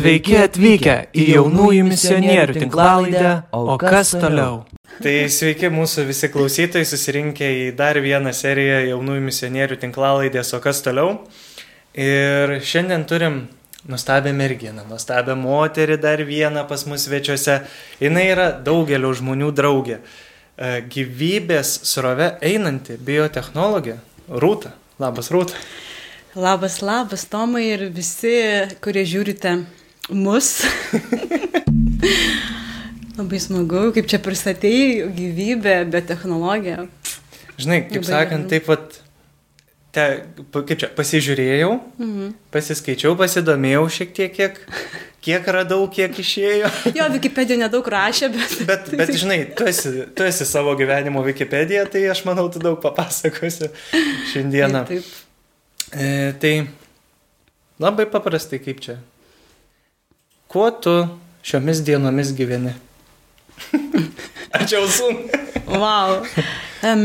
Sveiki atvykę į jaunųjų misionierių tinklalaidę, o kas toliau? Tai sveiki mūsų visi klausytojai susirinkę į dar vieną seriją jaunųjų misionierių tinklalaidės, o kas toliau. Ir šiandien turim nuostabią merginą, nuostabią moterį dar vieną pas mus svečiuose. Jis yra daugelio žmonių draugė. E, gyvybės srove einanti biotehnologė Rūta. Labas, Rūta. Labas, labas, Tomai ir visi, kurie žiūrite mus. Labai smagu, kaip čia pristatėjai gyvybę, be technologiją. Žinai, kaip Labai sakant, taip pat, te, kaip čia, pasižiūrėjau, mhm. pasiskaičiau, pasidomėjau šiek tiek, kiek, kiek radau, kiek išėjo. Jo, Wikipedija nedaug rašė, bet... Bet, bet žinai, tu esi, tu esi savo gyvenimo Wikipedija, tai aš manau, tu daug papasakosi šiandieną. Taip. taip. E, tai labai paprastai kaip čia. Kuo tu šiomis dienomis gyveni? Ačiū ausum. wow. Um,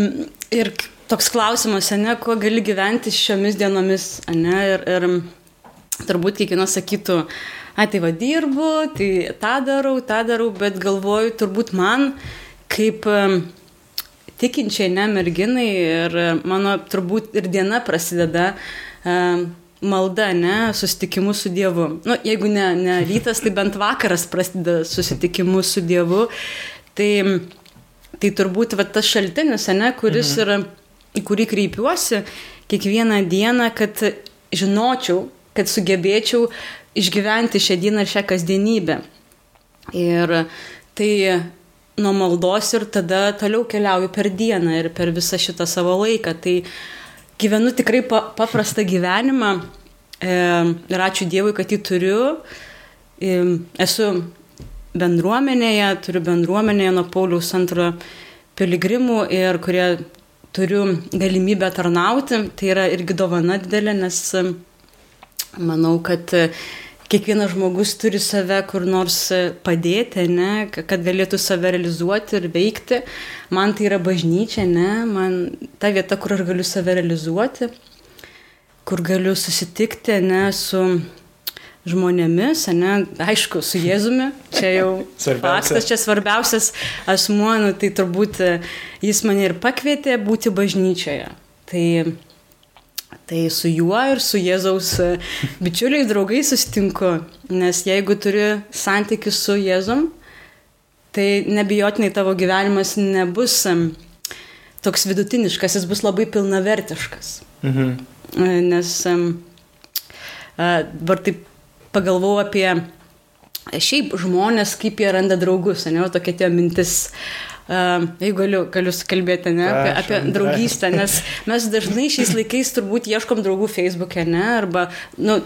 ir toks klausimas, ne, kuo gali gyventi šiomis dienomis, ne, ir, ir turbūt kiekvienas sakytų, ai tai va dirbu, tai tą darau, tą darau, bet galvoju, turbūt man kaip um, tikinčiai, ne merginai ir mano turbūt ir diena prasideda e, malda, ne, susitikimu su Dievu. Nu, jeigu ne, ne rytas, tai bent vakaras prasideda susitikimu su Dievu. Tai, tai turbūt va, tas šaltinis, ne, kuris mhm. yra, į kurį kreipiuosi kiekvieną dieną, kad žinočiau, kad sugebėčiau išgyventi šią dieną ir šią kasdienybę. Ir tai nuo maldos ir tada toliau keliauju per dieną ir per visą šitą savo laiką. Tai gyvenu tikrai pa, paprastą gyvenimą e, ir ačiū Dievui, kad jį turiu. E, esu bendruomenėje, turiu bendruomenėje nuo Pauliaus antrojo piligrimų ir kurie turiu galimybę tarnauti. Tai yra irgi dovana didelė, nes manau, kad kiekvienas žmogus turi save kur nors padėti, ne, kad galėtų save realizuoti ir veikti. Man tai yra bažnyčia, ne, man ta vieta, kur aš galiu save realizuoti, kur galiu susitikti ne, su žmonėmis, ne, aišku, su Jėzumi, čia jau faktas, čia svarbiausias asmuo, nu, tai turbūt jis mane ir pakvietė būti bažnyčioje. Tai Tai su juo ir su Jėzaus e, bičiuliais, draugais sustinku, nes jeigu turi santykių su Jėzum, tai nebijotinai tavo gyvenimas nebus toks vidutiniškas, jis bus labai pilnavertiškas. Mhm. E, nes e, dabar taip pagalvojau apie šiaip žmonės, kaip jie randa draugus, ne, tokia tie mintis. Uh, jeigu galiu, galiu kalbėti ne, apie, apie draugystę, nes mes dažnai šiais laikais turbūt ieškom draugų Facebook'e, ne, arba nu,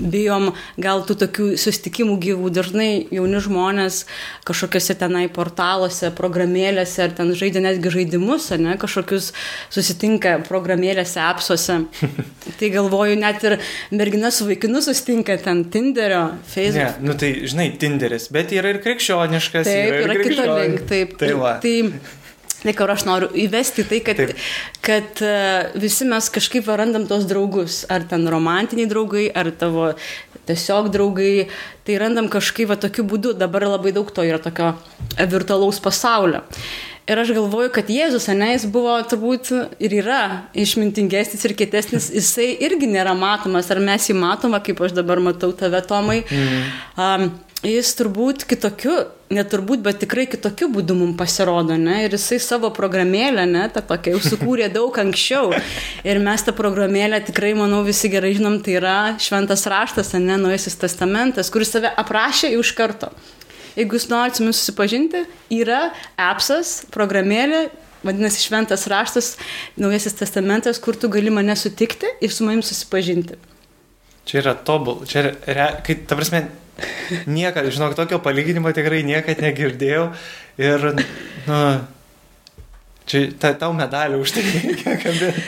bijom gal tų tokių sustikimų gyvų, dažnai jauni žmonės kažkokiuose tenai portaluose, programėlėse ar ten žaidžia netgi žaidimus, ne, kažkokius susitinka programėlėse, apsuose. tai galvoju, net ir mergina su vaikinu susitinka ten Tinderio, Facebook. Ne, nu tai žinai, Tinderis, bet yra ir krikščioniškas. Taip, yra, yra kito link, taip. Tai va. Tai, Tai kur aš noriu įvesti tai, kad, Taip. kad e, visi mes kažkaip randam tos draugus, ar ten romantiniai draugai, ar tavo tiesiog draugai, tai randam kažkaip va tokiu būdu, dabar labai daug to yra tokio virtualaus pasaulio. Ir aš galvoju, kad Jėzus, ne, jis buvo turbūt ir yra išmintingesnis ir kietesnis, jisai irgi nėra matomas, ar mes jį matome, kaip aš dabar matau tave, Tomai. Mm. Um, jis turbūt kitokiu, neturbūt, bet tikrai kitokiu būdu mums pasirodo, ne? Ir jisai savo programėlę, ne, tą tokią jau sukūrė daug anksčiau. Ir mes tą programėlę tikrai, manau, visi gerai žinom, tai yra šventas raštas, ne, naujasis testamentas, kuris save aprašė iš karto. Jeigu jūs norite su mumis susipažinti, yra appsas, programėlė, vadinasi šventas raštas, naujasis testamentas, kur tu gali mane sutikti ir su manim susipažinti. Čia yra tobul, čia yra, kai, ta prasme, niekada, žinok, tokio palyginimo tikrai niekada negirdėjau ir, nu, čia ta, tau medalių už tai reikia kabinti.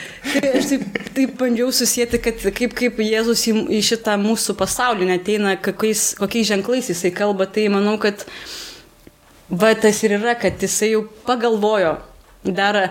Aš taip, taip bandžiau susijęti, kad kaip, kaip Jėzus į, į šitą mūsų pasaulį neteina, kokiais, kokiais ženklais jisai kalba, tai manau, kad va tas ir yra, kad jisai jau pagalvojo, dar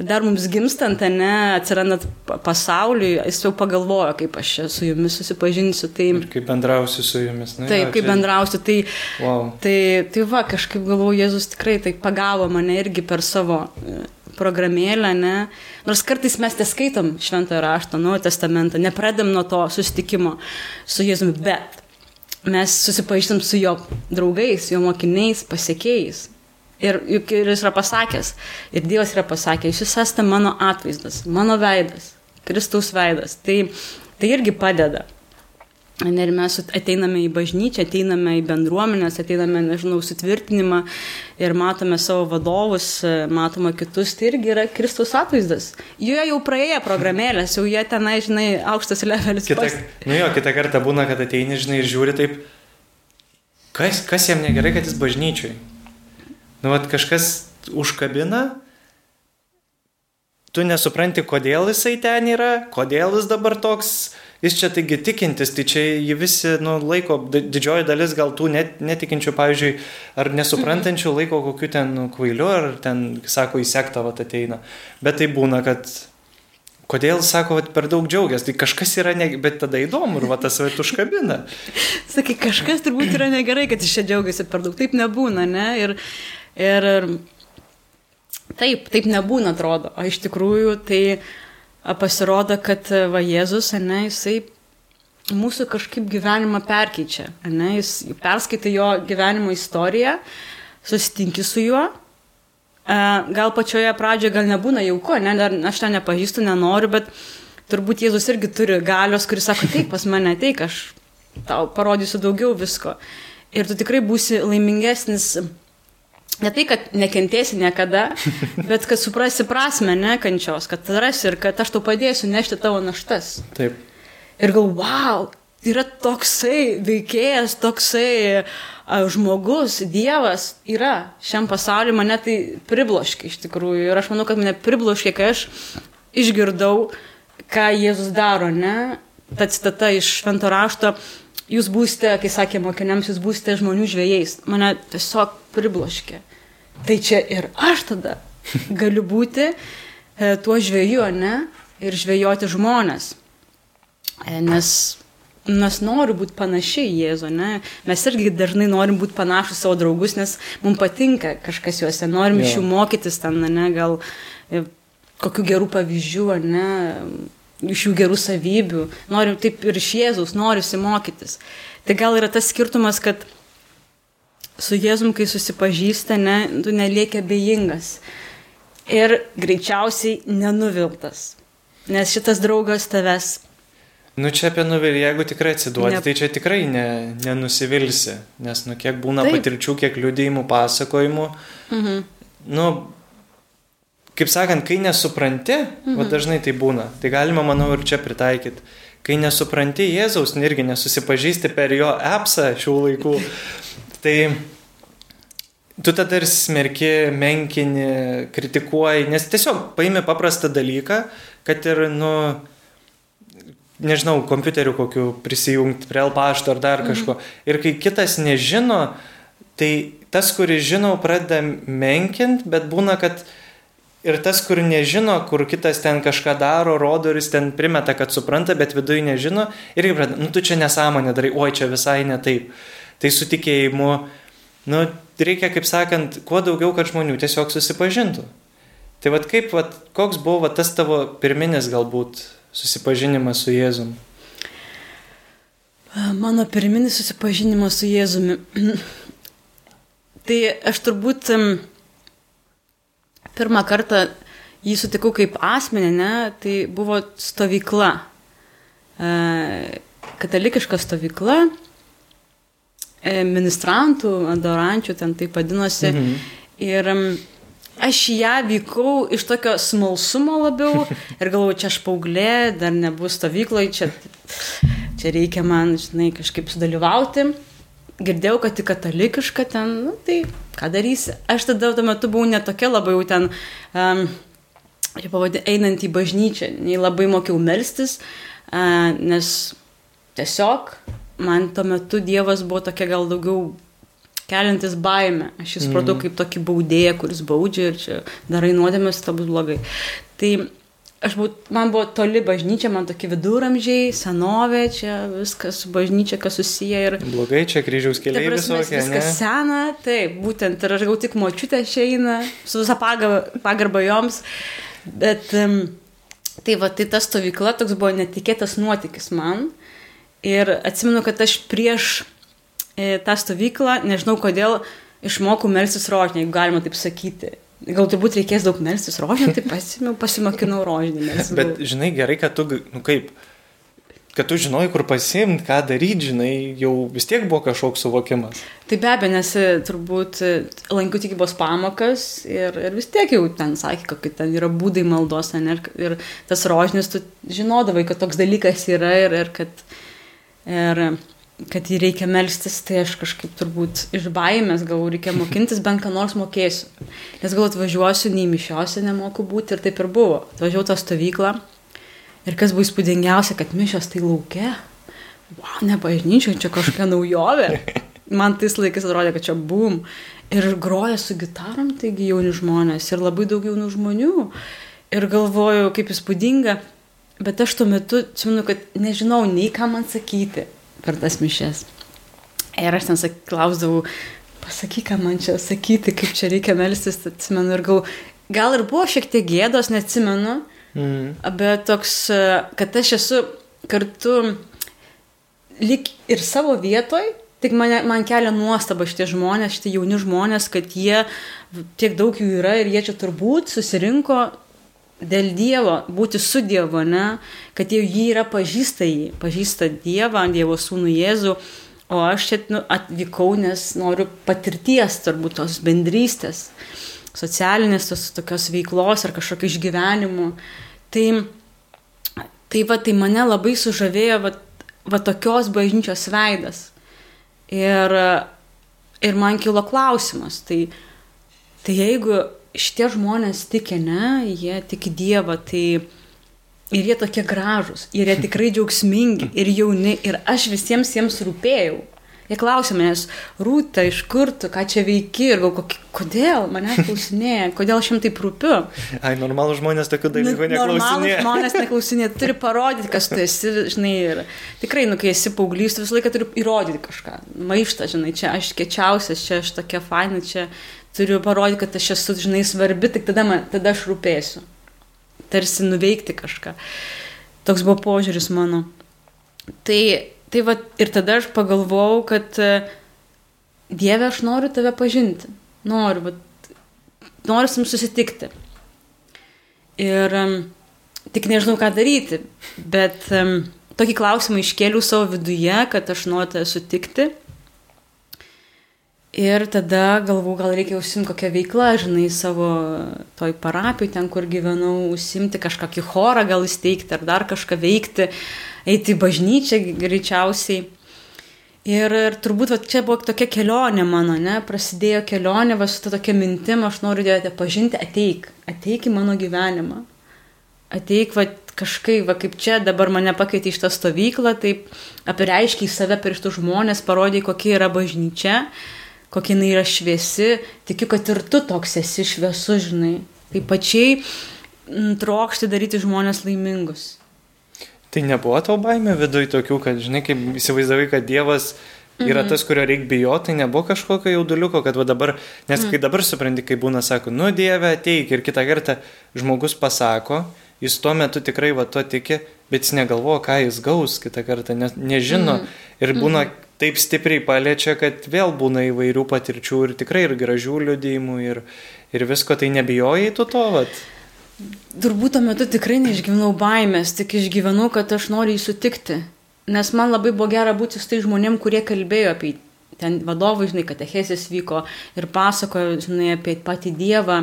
dar mums gimstant, ne, atsirandant pa- pasauliui, jis jau pagalvojo, kaip aš čia su jumis susipažinsiu. Tai, Ir kaip bendrausiu su jumis. Nu, taip, jo, kaip čia- bendrausiu. Tai, Wow. tai, tai va, kažkaip galvoju, Jėzus tikrai tai pagavo mane irgi per savo e, programėlę, ne. Nors kartais mes neskaitom šventojo rašto, Naujojo testamentą, nepradam nuo to susitikimo su Jėzumi, bet mes susipažįstam su jo draugais, jo mokiniais, pasiekėjais. Ir juk ir jis yra pasakęs, ir Dievas yra pasakęs, jūs esate mano atvaizdas, mano veidas, Kristaus veidas. Tai, tai irgi padeda. Ir mes ateiname į bažnyčią, ateiname į bendruomenės, ateiname, nežinau, sutvirtinimą ir matome savo vadovus, matome kitus, tai irgi yra Kristaus atvaizdas. Jie jau praėję programėlės, jau jie tenai, žinai, aukštas levelis. Kita, pas- nu jo, kitą kartą būna, kad ateini, žinai, ir žiūri taip, kas, kas jam negerai, kad jis bažnyčiai. Nu, vat kažkas užkabina, tu nesupranti, kodėl jisai ten yra, kodėl jis dabar toks, jis čia taigi tikintis, tai čia jį visi, nu, laiko, di- didžioji dalis gal tų net, netikinčių, pavyzdžiui, ar nesuprantančių laiko kokiu ten nu, kvailiu, ar ten, sako, įsekta, va, ateina. Bet tai būna, kad Kodėl, sako, vat, per daug džiaugiasi, tai kažkas yra, ne... bet tada įdomu ir va tas vat užkabina. Sakai, kažkas turbūt yra negerai, kad jis čia džiaugiasi per daug. Taip nebūna, ne? Ir, ir taip, taip nebūna, atrodo. O iš tikrųjų tai pasirodo, kad va Jėzus, ne, jisai mūsų kažkaip gyvenimą perkeičia. Ne? Jis perskaitai jo gyvenimo istoriją, susitinki su juo. Gal pačioje pradžioje gal nebūna jauku, ne, dar aš ten nepažįstu, nenoriu, bet turbūt Jėzus irgi turi galios, kuris sako, taip, pas mane ateik, aš tau parodysiu daugiau visko. Ir tu tikrai būsi laimingesnis, ne tai, kad nekentėsi niekada, bet kad suprasi prasme, ne kančios, kad rasi ir kad aš tau padėsiu nešti tavo naštas. Taip. Ir gal, wow, yra toksai veikėjas, toksai a, žmogus, Dievas yra šiam pasauliu, mane tai pribloškė iš tikrųjų. Ir aš manau, kad mane pribloškė, kai aš išgirdau, ką Jėzus daro, ne? Ta citata iš švento rašto, jūs būsite, kai sakė mokiniams, jūs būsite žmonių žvėjais. Mane tiesiog pribloškė. Tai čia ir aš tada galiu būti e, tuo žvėju, ne? Ir žvėjoti žmonės. E, Nes mes norim būti panašiai į Jėzų, ne? Mes irgi dažnai norim būti panašus savo draugus, nes mums patinka kažkas juose, norim Jo. iš jų mokytis ten, ne, gal e, kokių gerų pavyzdžių, ne, iš jų gerų savybių, norim taip ir iš Jėzaus, norisi mokytis. Tai gal yra tas skirtumas, kad su Jėzum, kai susipažįsta, ne, tu nelieki abejingas ir greičiausiai nenuviltas, nes šitas draugas tavęs Nu čia apie nuvilį, jeigu tikrai atsiduodi, Ne- tai čia tikrai ne, nenusivilsi, nes nu kiek būna. Taip. patirčių, kiek liūdėjimų, pasakojimų, Mhm. nu, kaip sakant, kai nesupranti, mhm. va dažnai tai būna, tai galima, manau, ir čia pritaikyti. Kai nesupranti Jėzaus, irgi nesusipažįsti per jo appsą šių laikų, tai tu tada ir smerki, menkini, kritikuoji, nes tiesiog paimi paprastą dalyką, kad ir, nu, nežinau, kompiuteriu kokiu prisijungti prie L-pašto ar dar kažko. Ir kai kitas nežino, tai tas, kuris žino, pradeda menkint, bet būna, kad ir tas, kur nežino, kur kitas ten kažką daro, rodo ir jis ten primeta, kad supranta, bet viduje nežino, irgi pradeda, nu tu čia nesąmonė darai, oi čia visai ne taip. Tai su tikėjimu, nu, reikia, kaip sakant, kuo daugiau, kad žmonių tiesiog susipažintų. Tai vad kaip, vat, koks buvo vat, tas tavo pirminis galbūt susipažinimas su Jėzum? Mano pirminis susipažinimas su Jėzumi. tai aš turbūt em, pirmą kartą jį sutikau kaip asmenį, ne, tai buvo stovykla. E, katalikiška stovykla, e, ministrantų, adorančių, ten tai vadinosi. Mhm. Ir aš ją vykau iš tokio smalsumo labiau ir galvoju, čia aš paauglė, dar nebus stovykloje, čia, čia reikia man, žinai, kažkaip sudalyvauti. Girdėjau, kad tik katalikiška ten, nu, tai ką darysi. Aš tada tuo metu buvau netokia labai jau ten, um, kaip pavadinti, einant į bažnyčią, nei labai mokiau melstis, uh, nes tiesiog man tuo metu Dievas buvo tokia gal daugiau keliantis baimę. Aš jį supratau Mhm. kaip tokį baudėją, kuris baudžia ir čia darai nuodėmės, bus blogai. Tai aš buvau, man buvo toli bažnyčia, man tokie viduramžiai, senovė, čia viskas su bažnyčia, kas susiję ir... Blogai, čia kryžiaus keliai visokie, ne? viskas sena, taip, būtent, ir aš gal tik močiutė išeina, su visą pagarba joms, bet um, tai va, tai ta stovykla toks buvo netikėtas nuotykis man. Ir atsimenu, kad aš prieš e, tą stovyklą, nežinau kodėl, išmokau melsis rožinį, jeigu galima taip sakyti. Gal turbūt reikės daug melsis rožinį, tai pasimiau, pasimokinau rožinį. Bet žinai, gerai, kad tu, nu kaip, kad tu žinai, kur pasimti, ką daryti, žinai, jau vis tiek buvo kažkoks suvokimas. Tai be abejo, nes e, turbūt e, lankiau tikybos pamokas ir, ir vis tiek jau ten sakė, kokie ten yra būdai maldos, ne, ir, ir tas rožinis, tu žinodavai, kad toks dalykas yra ir, ir kad, ir, kad jį reikia melstis, tai aš kažkaip turbūt iš baimės galvoju, reikia mokintis, bent ką nors mokėsiu. Nes gal atvažiuosiu, nei mišiuose nemoku būti ir taip ir buvo. Atvažiavau tą stovyklą ir kas buvo įspūdingiausia, kad mišios tai laukia. Wow, ne bažnyčia, čia kažkokia naujovė. Man tais laikais atrodė, kad čia bum. Ir groja su gitarom, taigi jauni žmonės ir labai daug jaunų žmonių. Ir galvoju, kaip įspūdinga. Bet aš tuo metu, atsimenu, kad nežinau nei ką man sakyti per tas mišes. Ir aš ten klausdavau, pasakyk, ką man čia sakyti, kaip čia reikia melstis, atsimenu. Ir gal, gal ir buvo šiek tiek gėdos, neatsimenu. Mm. Bet toks, kad aš esu kartu lik ir savo vietoj, tik mane, man kelia nuostaba šitie žmonės, šitie jauni žmonės, kad jie, tiek daug jų yra ir jie čia turbūt susirinko dėl Dievo, būti su Dievu, ne? kad jau jį yra pažįsta jį, pažįsta Dievą, Dievo sūnų Jėzų, o aš čia nu, atvykau, nes noriu patirties, turbūt tos bendrystės, socialinės tos tokios veiklos ar kažkokio išgyvenimų. Tai, tai va, tai mane labai sužavėjo va, va tokios bažnyčios veidas. Ir, ir man kilo klausimas, tai, tai jeigu šitie žmonės tiki, ne, jie tiki Dievą, tai ir jie tokie gražūs, ir jie tikrai džiaugsmingi, ir jauni, ir aš visiems jiems rūpėjau. Jie klausė manęs, rūta, iš kur tu, ką čia veiki, ir gal kokį, kodėl mane klausinėja, kodėl aš jam taip rūpiu. Ai, normalų žmonės tokių dalykų Nu, neklausinėja. žmonės neklausinėja, turi parodyti, kas tu esi, žinai, ir tikrai, nu, kai esi paauglys, visą laiką turi įrodyti kažką. Maištą, žinai, čia aš kečiausias, čia aš tokia faina, čia turiu parodyti, kad aš esu, žinai, svarbi, tik tada, man, tada aš rūpėsiu. Tarsi nuveikti kažką. Toks buvo požiūris mano. Tai, tai va, ir tada aš pagalvojau, kad e, Dieve, aš noriu tave pažinti. Noriu, va, noriu jums susitikti. Ir um, tik nežinau, ką daryti, bet um, tokį klausimą iškėliau savo viduje, kad aš noriu tave sutikti. Ir tada galvau, gal reikia užsimti kokią veiklą, žinai, savo toj parapijai, ten, kur gyvenau, užsimti kažkokį chorą, gal įsteigti ar dar kažką veikti, eiti į bažnyčią greičiausiai. Ir, ir turbūt va, čia buvo tokia kelionė mano, ne, prasidėjo kelionė, va su ta tokia mintim, aš noriu Dievą pažinti, ateik, ateik į mano gyvenimą. Ateik, va, kažkaip, va, kaip čia dabar mane pakeitė iš tą stovyklą, taip apreiškiai save prieš tų žmonės, parodė, kokia yra bažnyčia, kokia jinai yra šviesi, tikiu, kad ir tu toks esi šviesus, žinai. Taip pačiai m, trokšti daryti žmonės laimingus. Tai nebuvo tau baimė viduj tokių, kad, žinai, kaip įsivaizdavai, kad Dievas yra tas, kurio reikia bijoti, tai nebuvo kažkokio jauduliuko, kad va dabar, nes kai dabar supranti, kai būna, sako, nu Dieve, ateik. Ir kitą kartą žmogus pasako, jis tuo metu tikrai va to tiki, bet jis negalvoja, ką jis gaus kitą kartą, ne, nežino. Ir būna taip stipriai paliečia, kad vėl būna įvairių patirčių ir tikrai ir gražių liudijimų ir, ir visko, tai nebijojai tu to, vat. Turbūt tuo metu tikrai neišgyvenau baimės, tik išgyvenau, kad aš noriu jį sutikti. Nes man labai buvo gera būti su tai žmonėm, kurie kalbėjo apie ten vadovai, žinai, katechesės vyko ir pasakojo, žinai, apie patį Dievą,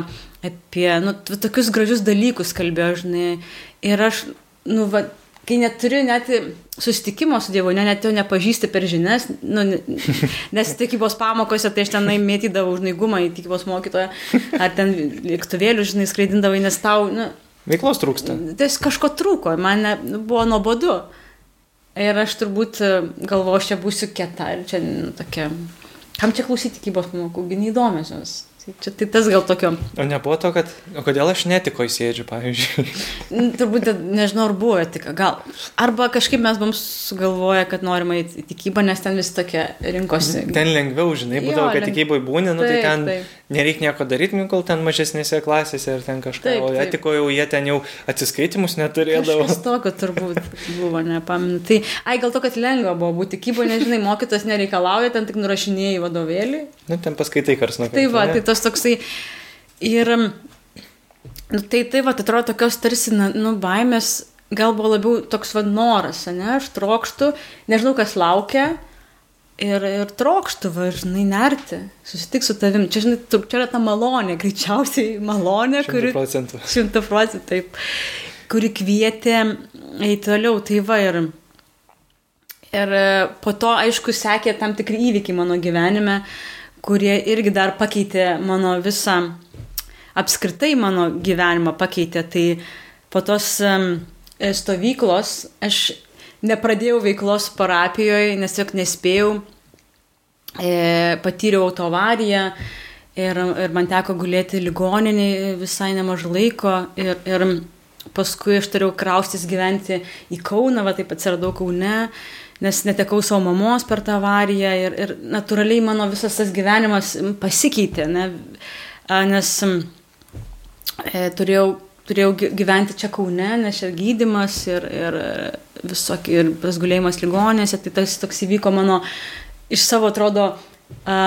apie, nu, tokius gražius dalykus kalbėjo, žinai. Ir aš, nu, va, kai neturi net susitikimo su Dievu, ne, net jo nepažįsti per žinias, nu, ne- nes tikybos pamokose, tai aš tenai mėtydavau žnaigumą į tikybos mokytoją, ar ten lėktuvėlių, žinai, skraidindavai, nes tau, nu, Veiklos trūksta. Ties kažko trūko, man ne, nu, buvo nuobodu. Ir aš turbūt e, galvoju, aš čia būsiu kieta ir čia nu, tokia kam čia klausyti tikybos pamokų, gi neįdomios jos. Tai čia tai tas gal tokio. O nebuvo to, kad, o kodėl aš netikoju sėdžiu, pavyzdžiui. Turbūt, nežinau, ar buvo etika, gal. Arba kažkaip mes buvom sugalvoję, kad norime į tikybą, nes ten vis tokia rinkosi. Ten lengviau, žinai, būdavo, kad leng- tikyboje būni, nu tai Taip, ten taip. nereikia nieko daryti, nu, kol ten mažesnėse klasėse ir ten kažką. Taip, O taip. etikoje jau jie ten jau atsiskaitimus neturėdavo. Kažkas tokio turbūt buvo, nepaminu. Tai, ai, gal to, kad lengva buvo būti kybo, nežinai, mokytas nereikalauja, ten tik nurašinėjai vadovėlį. Nu, ten paskaitai kars nuo Tai va, tai tas toksai. Ir, nu, tai tai va, atrodo tokios tarsi, nu, baimės, gal buvo labiau toks va noras, ne, aš trokštų, nežinau, kas laukia. Ir, ir trokštų, va, žinai, nerti, susitik su tavim. Čia, žinai, tu- čia yra ta malonė, greičiausiai malonė, kuri... 100 procentų. Šimta procentų, taip. Kuri kvietė eiti toliau. Tai va ir, ir po to, aišku, sekė tam tikri įvykiai mano gyvenime, kurie irgi dar pakeitė mano visą, apskritai mano gyvenimą pakeitė. Tai po tos em, stovyklos aš nepradėjau veiklos parapijoje, nes tiesiog nespėjau. E, patyriau autovariją ir, ir man teko gulėti ligoninėje visai nemažai laiko ir, ir paskui aš turėjau kraustis gyventi į Kauną, va taip atsiradau Kaune, nes netekau savo mamos per tą avariją ir, ir natūraliai mano visas tas gyvenimas pasikeitė, ne, nes e, turėjau, turėjau gy- gyventi čia Kaune, nes čia gydimas ir, ir visokie, ir tas gulėjimas ligonėse, tai tas toks įvyko mano iš savo, atrodo, a,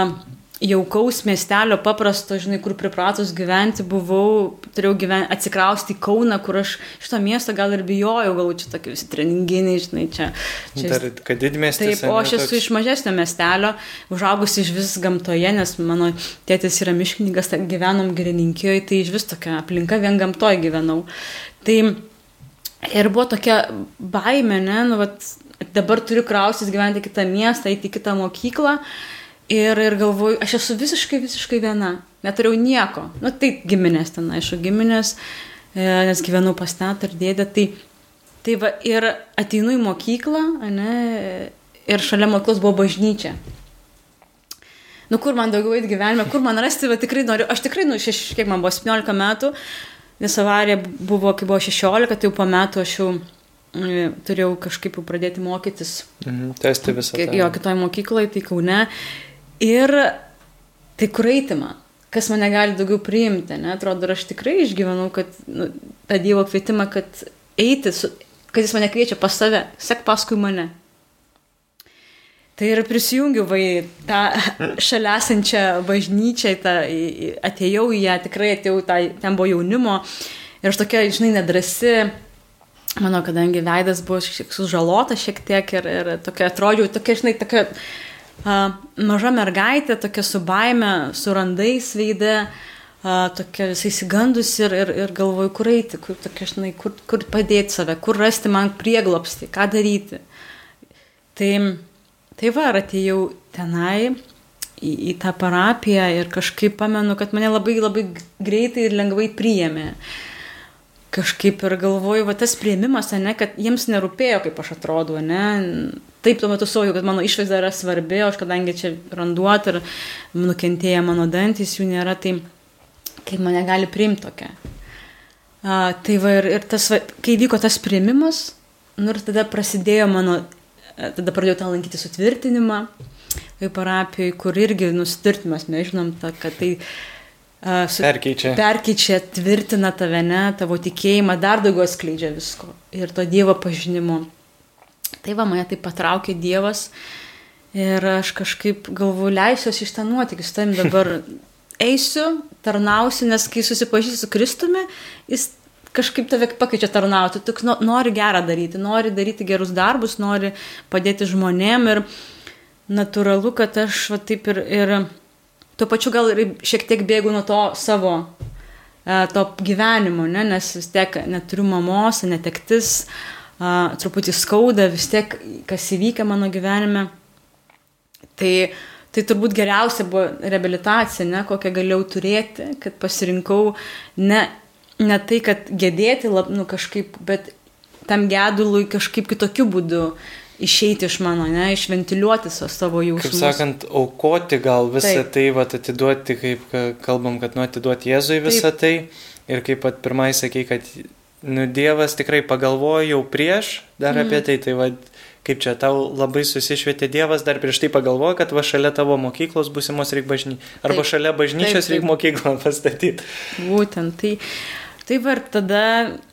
jaukaus miestelio, paprasto, žinai, kur pripratus gyventi, buvau, turėjau gyventi, atsikrausti į Kauną, kur aš šito miesto gal ir bijojau, gal čia tokie visi treninginiai, žinai, čia. čia Dar, kad didmestis. Taip, o aš esu iš mažesnio miestelio, užaugusi iš vis gamtoje, nes mano tėtis yra miškininkas, gyvenom girininkijoje, tai iš vis tokia aplinka vien gamtoje gyvenau. Tai ir buvo tokia baime, ne, nu, vat, dabar turiu krausis gyventi kitą miestą, eiti į kitą mokyklą. Ir, ir galvoju, aš esu visiškai, visiškai viena. Neturėjau nieko. Na, tai giminės ten, aišku, giminės, e, nes gyvenau pas tetą ir dėdę. Tai, tai va, ir ateinu į mokyklą, ne, ir šalia mokyklos buvo bažnyčia. Nu, kur man daugiau eiti gyvenime, kur man rasti, va tikrai noriu, aš tikrai, nu, šeš, kiek man buvo 17 metų, nes avarija buvo, kai buvo 16, tai jau po metų aš jau e, turėjau kažkaip pradėti mokytis Mhm, tęsti visą. Jo, kitoje mokykloje, tai Kaune. Ir tai kur eiti man? Kas mane gali daugiau priimti, ne? Atrodo, aš tikrai išgyvenau, kad nu, tą Dievo kvietimą, kad eiti, su, kad jis mane kviečia pas save, sek paskui mane. Tai ir prisijungiau va į tą šalia esančią bažnyčią, tą, atėjau į ją, tikrai atėjau, tą, ten buvo jaunimo ir aš tokia, žinai, nedrasi, mano, kadangi veidas buvo šiek tiek sužalotas šiek tiek ir, ir tokia atrodžiau, tokia, žinai, tokia maža mergaitė, tokia su baime, su randais veide, uh, tokia visai įsigandus ir, ir, ir galvoju, kur eiti, kur, tokia, žinai, kur, kur padėti save, kur rasti man prieglopsti, ką daryti. Tai, tai va, atėjau tenai į, į tą parapiją ir kažkaip pamenu, kad mane labai labai greitai ir lengvai priėmė. Kažkaip ir galvoju, va tas prieimimas, ne, kad jiems nerūpėjo, kaip aš atrodau, ne. Taip tuo metu suvokiau, kad mano išvaizda yra svarbi, aš kadangi čia randuot ir nukentėję mano dantys jų nėra, tai kaip mane gali priimti tokia. A, tai va ir, ir tas, va, kai vyko tas prieimimas, nu ir tada prasidėjo mano, e, tada pradėjau tą lankyti sutvirtinimą, parapijoje, kur irgi nusitvirtinimas, mes žinom, ta, kad tai su, Perkeičia. perkeičia, tvirtina tave, ne, tavo tikėjimą, dar daugiau skleidžia visko. Ir to Dievo pažinimo. Tai va, mane tai patraukė Dievas. Ir aš kažkaip galvoju, leisiuosi iš tą nuotykį, su tavim dabar. Eisiu, tarnausiu, nes kai susipažįsti su Kristumi, jis kažkaip tave pakeičia tarnauti, tu no- nori gerą daryti, nori daryti gerus darbus, nori padėti žmonėm. Ir natūralu, kad aš va, taip ir, ir tuo pačiu gal ir šiek tiek bėgu nuo to savo e, to gyvenimo, ne? nes vis tiek neturiu mamos, netektis, a, truputį skauda, vis tiek kas įvykę mano gyvenime. Tai, tai turbūt geriausia buvo reabilitacija, ne, kokią galėjau turėti, kad pasirinkau ne, ne tai, kad gedėti lab, nu, kažkaip, bet tam gedului kažkaip kitokiu būdu išeiti iš mano, ne, išventiliuoti savo jausmus. Kaip sakant, aukoti gal visą Taip. tai, va, atiduoti, kaip ka- kalbam, kad nu atiduoti Jėzui visą tai. Ir kaip pat pirmai sakei, kad nu, Dievas tikrai pagalvojo jau prieš dar Mhm. apie tai, tai va, kaip čia tau labai susišvietė Dievas, dar prieš tai pagalvojo, kad va šalia tavo mokyklos būsimos reikia bažnyčios. Arba Taip. šalia bažnyčios Taip, taip. reikia mokyklą pastatyti. Būtent tai. Tai va ir tada,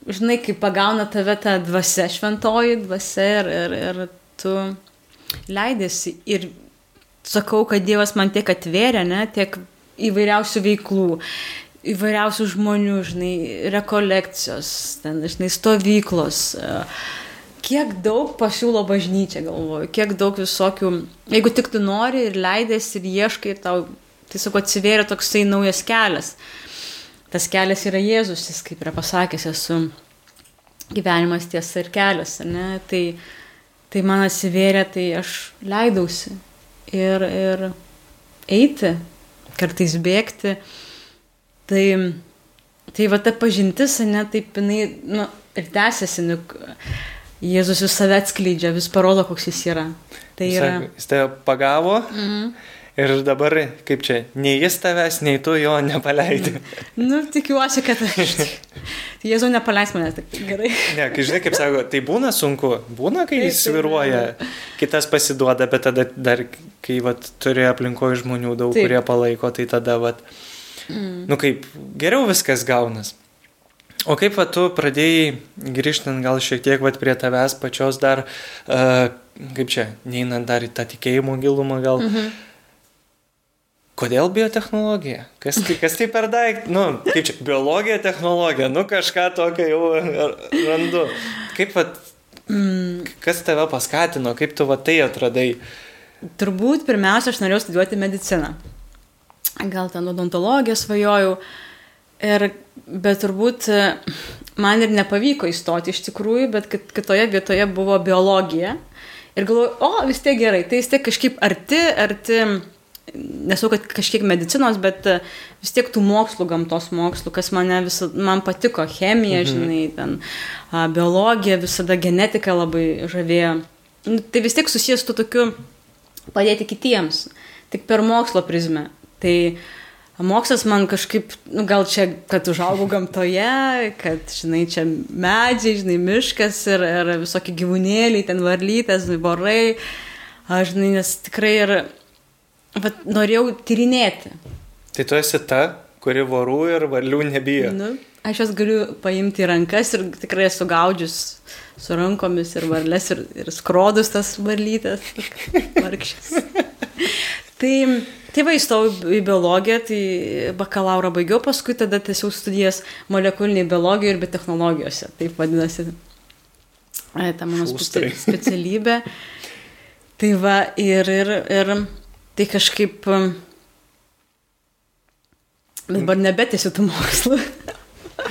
žinai, kai pagauna tave ta dvasia, šventoji dvasia ir, ir, ir tu leidėsi. Ir sakau, kad Dievas man tiek atvėrė, ne, tiek įvairiausių veiklų, įvairiausių žmonių, žinai, rekolekcijos, ten, žinai, stovyklos. Kiek daug pasiūlo bažnyčia, galvoju, kiek daug visokių, jeigu tik tu nori ir leidėsi ir ieškai ir tau, tiesiog atsivėrė toksai naujas kelias tas kelias yra Jėzus, jis kaip yra pasakęs, esu gyvenimas tiesa ir kelias, ne? Tai, tai man atsivėrė, tai aš leidausi ir, ir eiti, kartais bėgti. Tai, tai va ta pažintis, ne, taip jinai, nu, ir tęsiasi, nu, Jėzus vis save atskleidžia, vis parodo, koks jis yra. Tai yra. Jis tave pagavo Mhm. Ir dabar, kaip čia, nei jis tavęs, nei tu jo nepaleidai. Nu, tikiuosi, kad aš. Jėzau nepaleis manęs, tik gerai. Ne, kai žinai, kaip sako, tai būna sunku, būna, kai jis sviruoja, kitas pasiduoda, bet tada dar, kai vat, turi aplinkoje žmonių daug, Taip. kurie palaiko, tai tada, vat, Mm. nu kaip, geriau viskas gaunas. O kaip va, tu pradėjai, grįžtant gal šiek tiek vat, prie tavęs pačios dar, uh, kaip čia, neinant dar į tą tikėjimo gilumą gal. Mhm. Kodėl biotehnologija? Kas tai, kas tai per daiktą? Nu, kaip čia, biologija, technologija, nu kažką tokio jau randu. Kaip, vat, Mm. kas tave paskatino, kaip tu va tai atradai? Turbūt pirmiausia, aš norėjau studijuoti mediciną. Gal ten odontologiją svajojau. Ir, bet turbūt e, man ir nepavyko įstoti iš tikrųjų, bet kit- kitoje vietoje buvo biologija. Ir galvoju, o vis tiek gerai, tai vis tiek kažkaip arti, arti, nesau, kad kažkiek medicinos, bet e, vis tiek tų mokslų, gamtos mokslų, kas mane visą, man patiko, chemija, mhm. žinai, ten biologija, visada genetika labai žavėjo. Nu, tai vis tiek susijęs su tokiu padėti kitiems, tik per mokslo prizmę. Tai mokslas man kažkaip, nu, gal čia, kad užaugau gamtoje, kad, žinai, čia medžiai, žinai, miškas ir, ir visokie gyvūnėliai, ten varlytės, borai, aš, žinai, nes tikrai ir vat, norėjau tyrinėti. Tai tu esi ta, kuri vorų ir varlių nebijo. Nu, aš jas galiu paimti į rankas ir tikrai esu gaudžius su rankomis ir varlės ir, ir skrodus tas varlytas, vargšės. tai, tai va įstojau į biologiją, tai bakalauro baigiau, paskui tada tiesiog studijas molekuliniai biologijoje ir biotechnologijose, taip vadinasi. e, Ta mano Šustrai. speci specialybė. Tai va, ir, ir, ir tai kažkaip um, dabar nebetėsiu tų mokslų.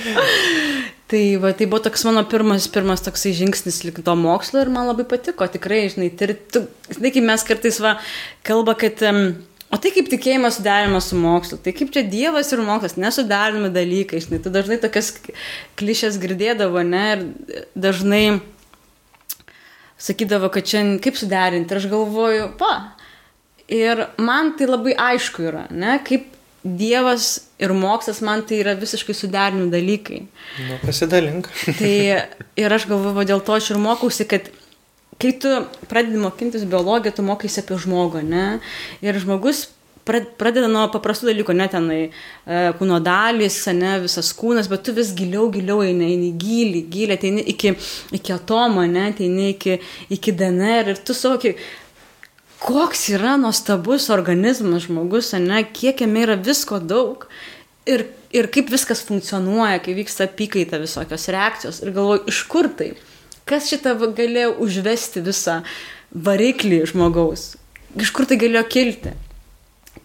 tai, va, tai buvo toks mano pirmas, pirmas toksai žingsnis lik to mokslo ir man labai patiko, tikrai, žinai, tai, tu, žinai, kaip mes kartais va, kalba, kad, um, o tai kaip tikėjimas suderinamas su mokslu, tai kaip čia Dievas ir mokslas nesuderinami dalykai, žinai, tu dažnai tokias klišės girdėdavo, ne, ir dažnai sakydavo, kad čia kaip suderinti, ir aš galvoju, pa. Ir man tai labai aišku yra, ne, kaip Dievas ir mokslas man tai yra visiškai suderinami dalykai. Nu, pasidalink. Tai ir aš galvoju, dėl to aš ir mokausi, kad kai tu pradedi mokintis biologiją, tu mokaisi apie žmogų, ne? Ir žmogus pra- pradeda nuo paprastų dalykų, ne tenai e, kūno dalys, ne, visas kūnas, bet tu vis giliau, giliau eini, eini gilį, gilį, ateini iki, iki atomo, ne, ateini iki, iki DNR ir tu suvoki, koks yra nuostabus organizmas žmogus, ne, kiek jame yra visko daug. Ir, ir kaip viskas funkcionuoja, kai vyksta apykaita visokios reakcijos. Ir galvoju, iš kur tai? Kas šitą galėjo užvesti visą variklį žmogaus? Iš kur tai galėjo kilti?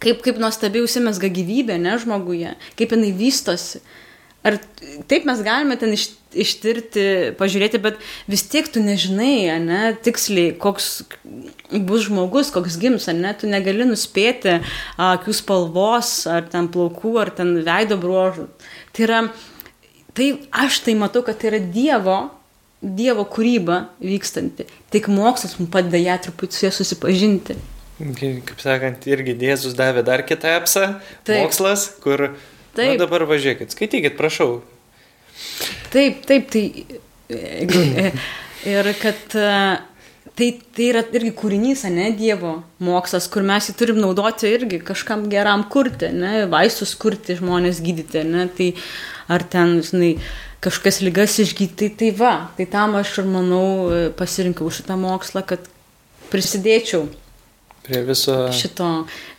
Kaip, kaip nuostabiai užsimesga gyvybė, ne žmoguje, kaip jinai vystosi. Ar taip mes galime ten iš, ištirti, pažiūrėti, bet vis tiek tu nežinai, ne, tiksliai, koks bus žmogus, koks gims, ar ne, tu negali nuspėti akių spalvos, ar ten plaukų, ar ten veido bruožų. Tai yra, tai aš tai matau, kad tai yra Dievo Dievo kūryba vykstanti. Tik mokslas mums padeda ją truputį su ja susipažinti. Kaip sakant, irgi Jėzus davė dar kitą apsą, Taip. mokslas, kur... Taip. Na dabar važiuokit, skaitykit, prašau. Taip, taip, tai. jeigu- Ir kad e, tai, tai yra irgi kūrinys, ne Dievo mokslas, kur mes jį turim naudoti irgi kažkam geram kurti, ne, vaistus kurti, žmonės gydyti, ne, tai ar ten, žinai, kažkokias lygas išgydyti, tai, tai va, tai tam aš ir manau e, pasirinkau šitą mokslą, kad prisidėčiau Prie viso... šito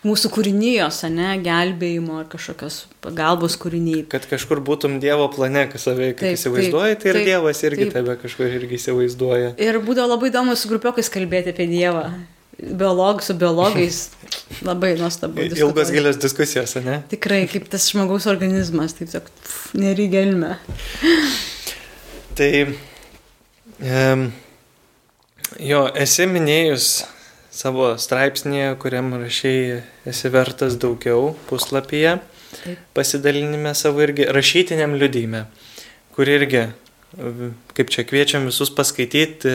mūsų kūrinijos, ne, gelbėjimo ar kažkokios pagalbos kūriniai. Kad kažkur būtum Dievo plane, kas save Taip, įsivaizduoji, taip, tai ir taip, Dievas irgi taip. tave kažkur irgi įsivaizduoja. Ir būdavo labai įdomu su grupiokais kalbėti apie Dievą. Biolog, su biologais. Labai nuostabu. Ilgos diskutuoti. gilios diskusijos, ne? Tikrai, kaip tas žmogaus organizmas, taip sak, nerygelme. Tai um, jo, esi minėjus savo straipsnėje, kuriam rašiai esi vertas daugiau puslapyje, pasidalinime savo irgi rašytiniam liudyme, kur irgi, kaip čia kviečiam visus paskaityti,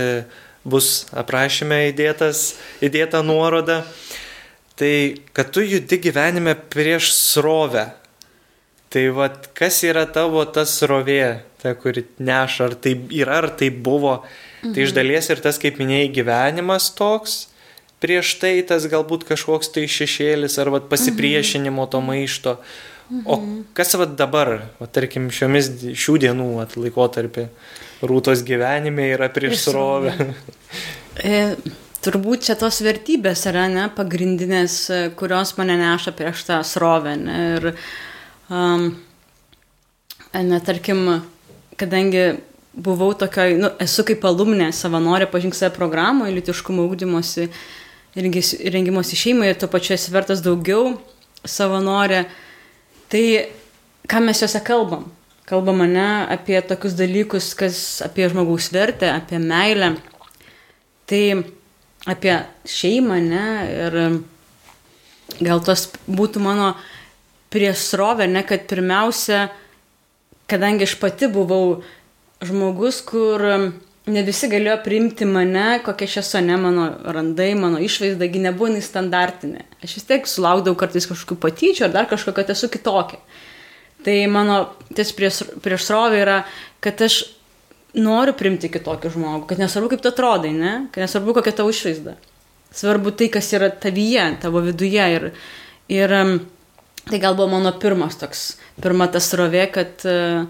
bus aprašyme įdėtas, įdėta nuoroda. Tai, kad tu judi gyvenime prieš srovę. Tai vad, kas yra tavo tas srovė, ta, kuri neša, ar tai yra, ar tai buvo. Mhm. Tai iš dalies ir tas, kaip minėjai, gyvenimas toks, prieš tai tas galbūt kažkoks tai šešėlis, ar vat, pasipriešinimo to maišto. Mhm. O kas vat, dabar, vat, tarkim, šiomis šių dienų vat, laikotarpį rūtos gyvenime yra prieš srovę? E, turbūt čia tos vertybės yra, ne, pagrindinės, e, kurios mane neša prieš tą srovę. Ne, ir, um, ne, tarkim, kadangi buvau tokioj, nu, esu kaip alumnė, savanorė pažink save programoje, litiškumo ūkdymosi rengimosi šeimai ir tuo pačiu esi vertas daugiau savanorė. Tai ką mes juose kalbam? Kalbam ne apie tokius dalykus, kas apie žmogaus vertę, apie meilę. Tai apie šeimą, ne, ir gal tas būtų mano priešsrovė, ne, kad pirmiausia, kadangi aš pati buvau žmogus, kur ne visi galėjo priimti mane, kokia aš esu, ne mano randai, mano išvaizdagi nebuvo nei standartinė. Aš vis tiek sulaukdavau kartais kažkokių patyčių ar dar kažko, kad esu kitokia. Tai mano ties prieš, prieš srovė yra, kad aš noriu primti kitokį žmogų, kad nesvarbu kaip tu atrodai, ne? kad nesvarbu kokia tavo išvaizda. Svarbu tai, kas yra tavyje, tavo viduje. Ir, ir tai gal buvo mano pirmas toks, pirma tas rovė, kad uh,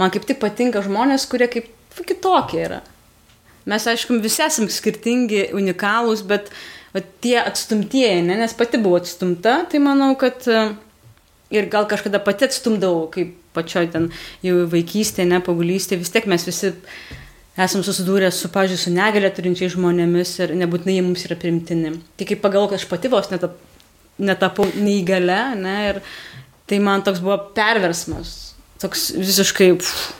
man kaip tik patinka žmonės, kurie kaip kitokie yra. Mes, aišku, visi esame skirtingi, unikalūs, bet va, tie atstumtieji, ne? nes pati buvau atstumta, tai manau, kad uh, ir gal kažkada pati atstumdavau, kaip pačioj ten jau vaikystėje, ne paauglystėje, vis tiek mes visi esam susidūrę su, pažiūrėjau, su negalė turinčiai žmonėmis ir nebūtinai jie mums yra primtini. Tai kaip pagalvoju, kad aš pati vos netap, netapau neįgale, ne, ir tai man toks buvo perversmas, toks visiškai... Pff,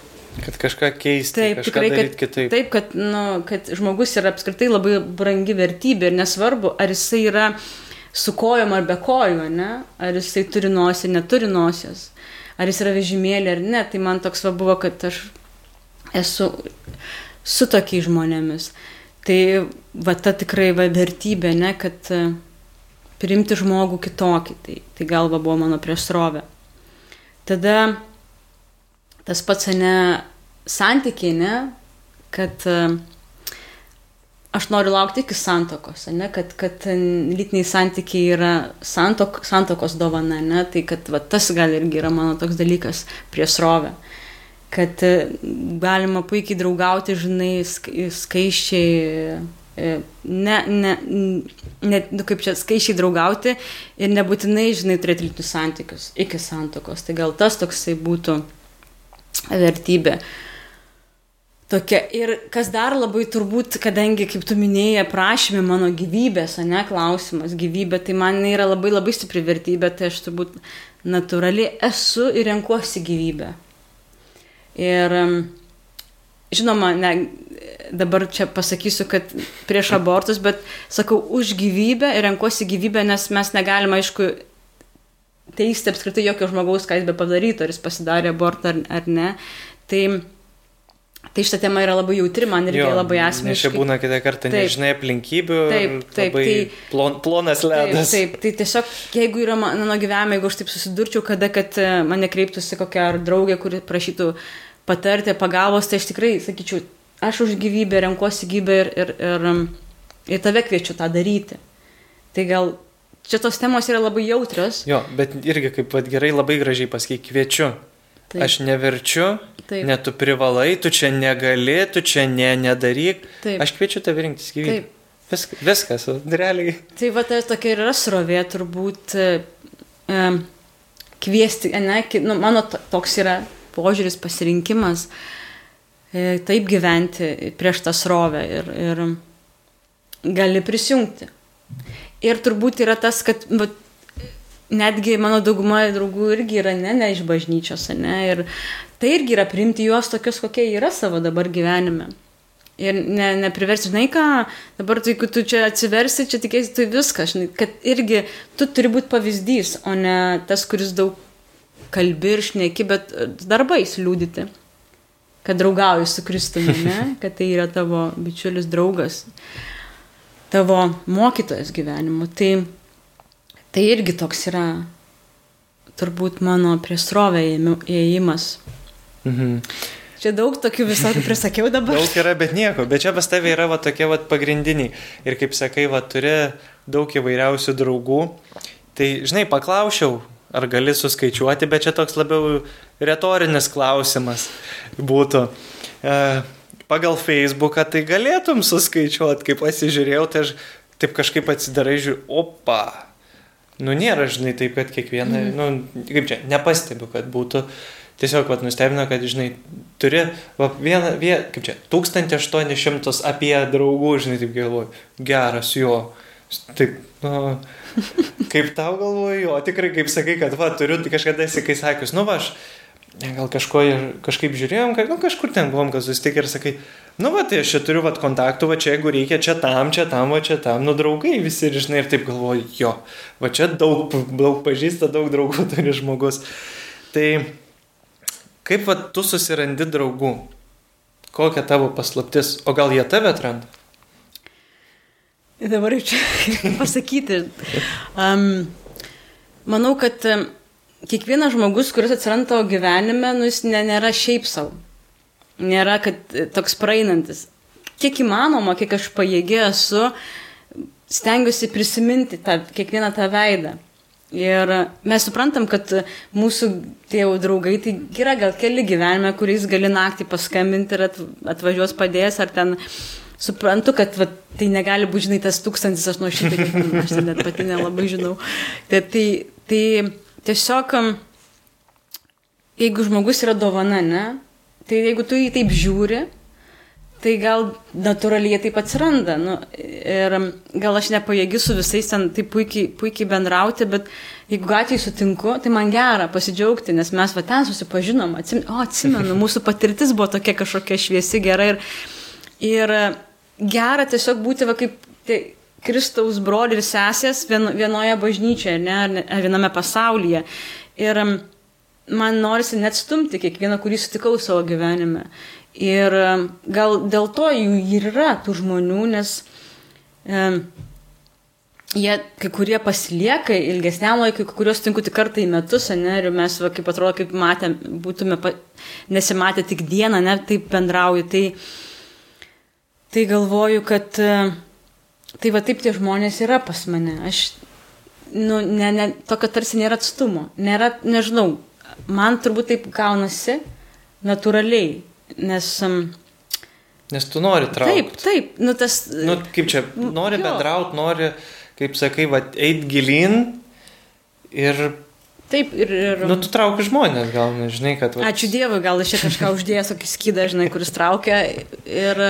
Kad kažką keisti, Taip, kažką tikrai, kad, kitaip. taip kad, nu, kad žmogus yra apskritai labai brangi vertybė ir nesvarbu, ar jisai yra su kojom ar be kojų, ne? ar jisai turi nosį, neturi nosies, ar jis yra vežimėlė ar ne, tai man toks va buvo, kad aš esu su tokiais žmonėmis. Tai va ta tikrai va vertybė, ne, kad e, priimti žmogų kitokį, tai, tai galva buvo mano priešsrovė. Tada tas pats, ne, santykiai, ne, kad e, aš noriu laukti iki santokos, ne, kad, kad lytiniai santykiai yra santok, santokos dovana, ne, tai kad va, tas gal irgi yra mano toks dalykas prie srovę. Kad e, galima puikiai draugauti, žinai, skai- skaiščiai, e, ne, ne, ne, nu, kaip čia skaičiai draugauti ir nebūtinai, žinai, turėti lytinius santykius iki santokos. Tai gal tas toksai būtų vertybė. Tokia. Ir kas dar labai turbūt, kadangi, kaip tu minėjai, aprašymė mano gyvybės, o ne klausimas, gyvybė, tai man yra labai labai stipri vertybė, tai aš turbūt natūraliai esu ir renkuosi gyvybę. Ir žinoma, ne, dabar čia pasakysiu, kad prieš abortus, bet sakau už gyvybę ir renkuosi gyvybę, nes mes negalime, aišku, teisti apskritai jokio žmogaus, ką jis be padarytų, ar jis pasidarė abortą ar, ar ne. Tai, Tai šitą temą yra labai jautri, man irgi Jo, labai Nes čia asmeniškai. būna kitą kartą Taip. nežinai aplinkybių. Taip, ir taip, tai- plon, plonas Taip, ledas. taip, tai tiesiog, jeigu yra mano gyvenime, jeigu aš taip susidurčiau, kada, kad e, mane kreiptųsi kokia ar draugė, kuri prašytų patarti, pagalbos, tai aš tikrai sakyčiau, aš už gyvybę renkuosi gyvybę ir, ir, ir, ir tave kviečiu tą daryti. Tai gal čia tos temos yra labai jautrios. Jo, bet irgi kaip vat, gerai labai gražiai pasakai, kviečiu. Taip. Aš neverčiu, Taip. net tu privalai, tu čia negali, tu čia ne, nedaryk. Taip. Aš kviečiu tave rinktis gyvybę. Taip. Visk, viskas, realiai. Tai va, tai tokia ir yra srovė, turbūt e, kviesti, ne, nu, mano to- toks yra požiūris, pasirinkimas, e, taip gyventi prieš tą srovę ir, ir gali prisijungti. Ir turbūt yra tas, kad va, netgi mano dauguma draugų irgi yra ne, ne iš bažnyčios, ne, ir tai irgi yra priimti juos tokius, kokie yra savo dabar gyvenime. Ir ne, nepriversi, žinai ką, dabar tai, jeigu tu čia atsiversi, čia tikėsi, tai viskas, žinai, kad irgi tu turi būti pavyzdys, o ne tas, kuris daug kalbi ir šneki, bet e, darbais liūdyti, kad draugauji su Kristumi, ne, kad tai yra tavo bičiulis draugas, tavo mokytojas gyvenimo. Tai, tai irgi toks yra turbūt mano priesrovė įėjimas. Mhm. Čia daug tokių visokių prisakiau dabar. Daug yra, bet nieko. Bet čia pas tavai yra va, tokie va, pagrindiniai. Ir kaip sakai, va, turi daug įvairiausių draugų. Tai, žinai, paklausiau, ar gali suskaičiuoti, bet čia toks labiau retorinis klausimas būtų. E, pagal Facebooką tai galėtum suskaičiuoti, kaip pasižiūrėjau, tai aš taip kažkaip atsidarai, žiūriu, opa. Nu, nėra, žinai, taip, kad kiekvieną, mm. nu, kaip čia, nepastebiu, kad būtų. Tiesiog, vat, nustebino, kad, žinai, turi, va, vieną, vien, kaip čia, 1800 apie draugų, žinai, taip galvoju, geras jo. Taip, nu, kaip tau galvoju, o tikrai, kaip sakai, kad, va, turiu, kažkada kai sakius, nu, va, aš gal kažko, kažkaip žiūrėjom, kad, nu, kažkur ten buvom, kad susitikę ir sakai, nu, va, tai aš čia turiu, va, kontaktų, va, čia, jeigu reikia, čia tam, čia tam, va, čia tam, nu, draugai visi, ir, žinai, ir taip galvoju, jo, va, čia daug, daug pažįsta, daug draugų turi žmogus. Tai kaip va, tu susirandi draugų? Kokia tavo paslaptis? O gal jie tave atranda? Dabar čia pasakyti. Um, manau, kad um, kiekvienas žmogus, kuris atsiranda tavo gyvenime, nu, jis ne, nėra šiaip savo. Nėra, kad e, toks praeinantis. Kiek įmanoma, kiek aš pajėgė esu, stengiuosi prisiminti tą, kiekvieną tą veidą. Ir mes suprantam, kad mūsų tėvų draugai, tai yra gal keli gyvenime, kuriais gali naktį paskambinti ir atvažiuos padės, ar ten suprantu, kad va, tai negali būti, žinai, tas tūkstantis, aš nuo šitą, aš net pati nelabai žinau. Tai, tai, tai tiesiog, jeigu žmogus yra dovana, ne, tai jeigu tu jį taip žiūri, tai gal natūraliai taip atsiranda. Nu, ir gal aš nepajėgi su visais ten taip puikiai, puikiai bendrauti, bet jeigu gatvėje sutinku, tai man gera pasidžiaugti, nes mes va ten susipažinom, atsim, o atsimenu, mūsų patirtis buvo tokia kažkokia šviesi, gera ir, ir gera tiesiog būti va kaip tai, Kristaus broliai ir sesės vien, vienoje bažnyčioje, ne, ar viename pasaulyje. Ir man norisi net stumti kiekvieną, kurį sutikau savo gyvenime. Ir gal dėl to jų ir yra tų žmonių, nes e, jie kai kurie pasilieka ilgesniam laikui, kai kuriuos tinku tik kartą į metus, ne, ir mes, va, kaip atrodo, kaip matėm, būtume pa, nesimatę tik dieną, ne, taip bendrauju. Tai, tai galvoju, kad e, tai va taip tie žmonės yra pas mane. Aš, nu, ne, ne, tokio tarsi nėra atstumo, nėra, nežinau, man turbūt taip gaunasi natūraliai Nes. Um, Nes tu nori traukti. Taip, taip. Nu, tas, nu, kaip čia, nori bendrauti, nori, kaip sakai, va, eit gilin ir... Taip, ir... ir nu, tu trauki žmonės, gal nežinai, kad... Va... Ačiū Dievui, gal aš čia kažką uždėjęs, kokį skydą, žinai, kuris traukia. Ir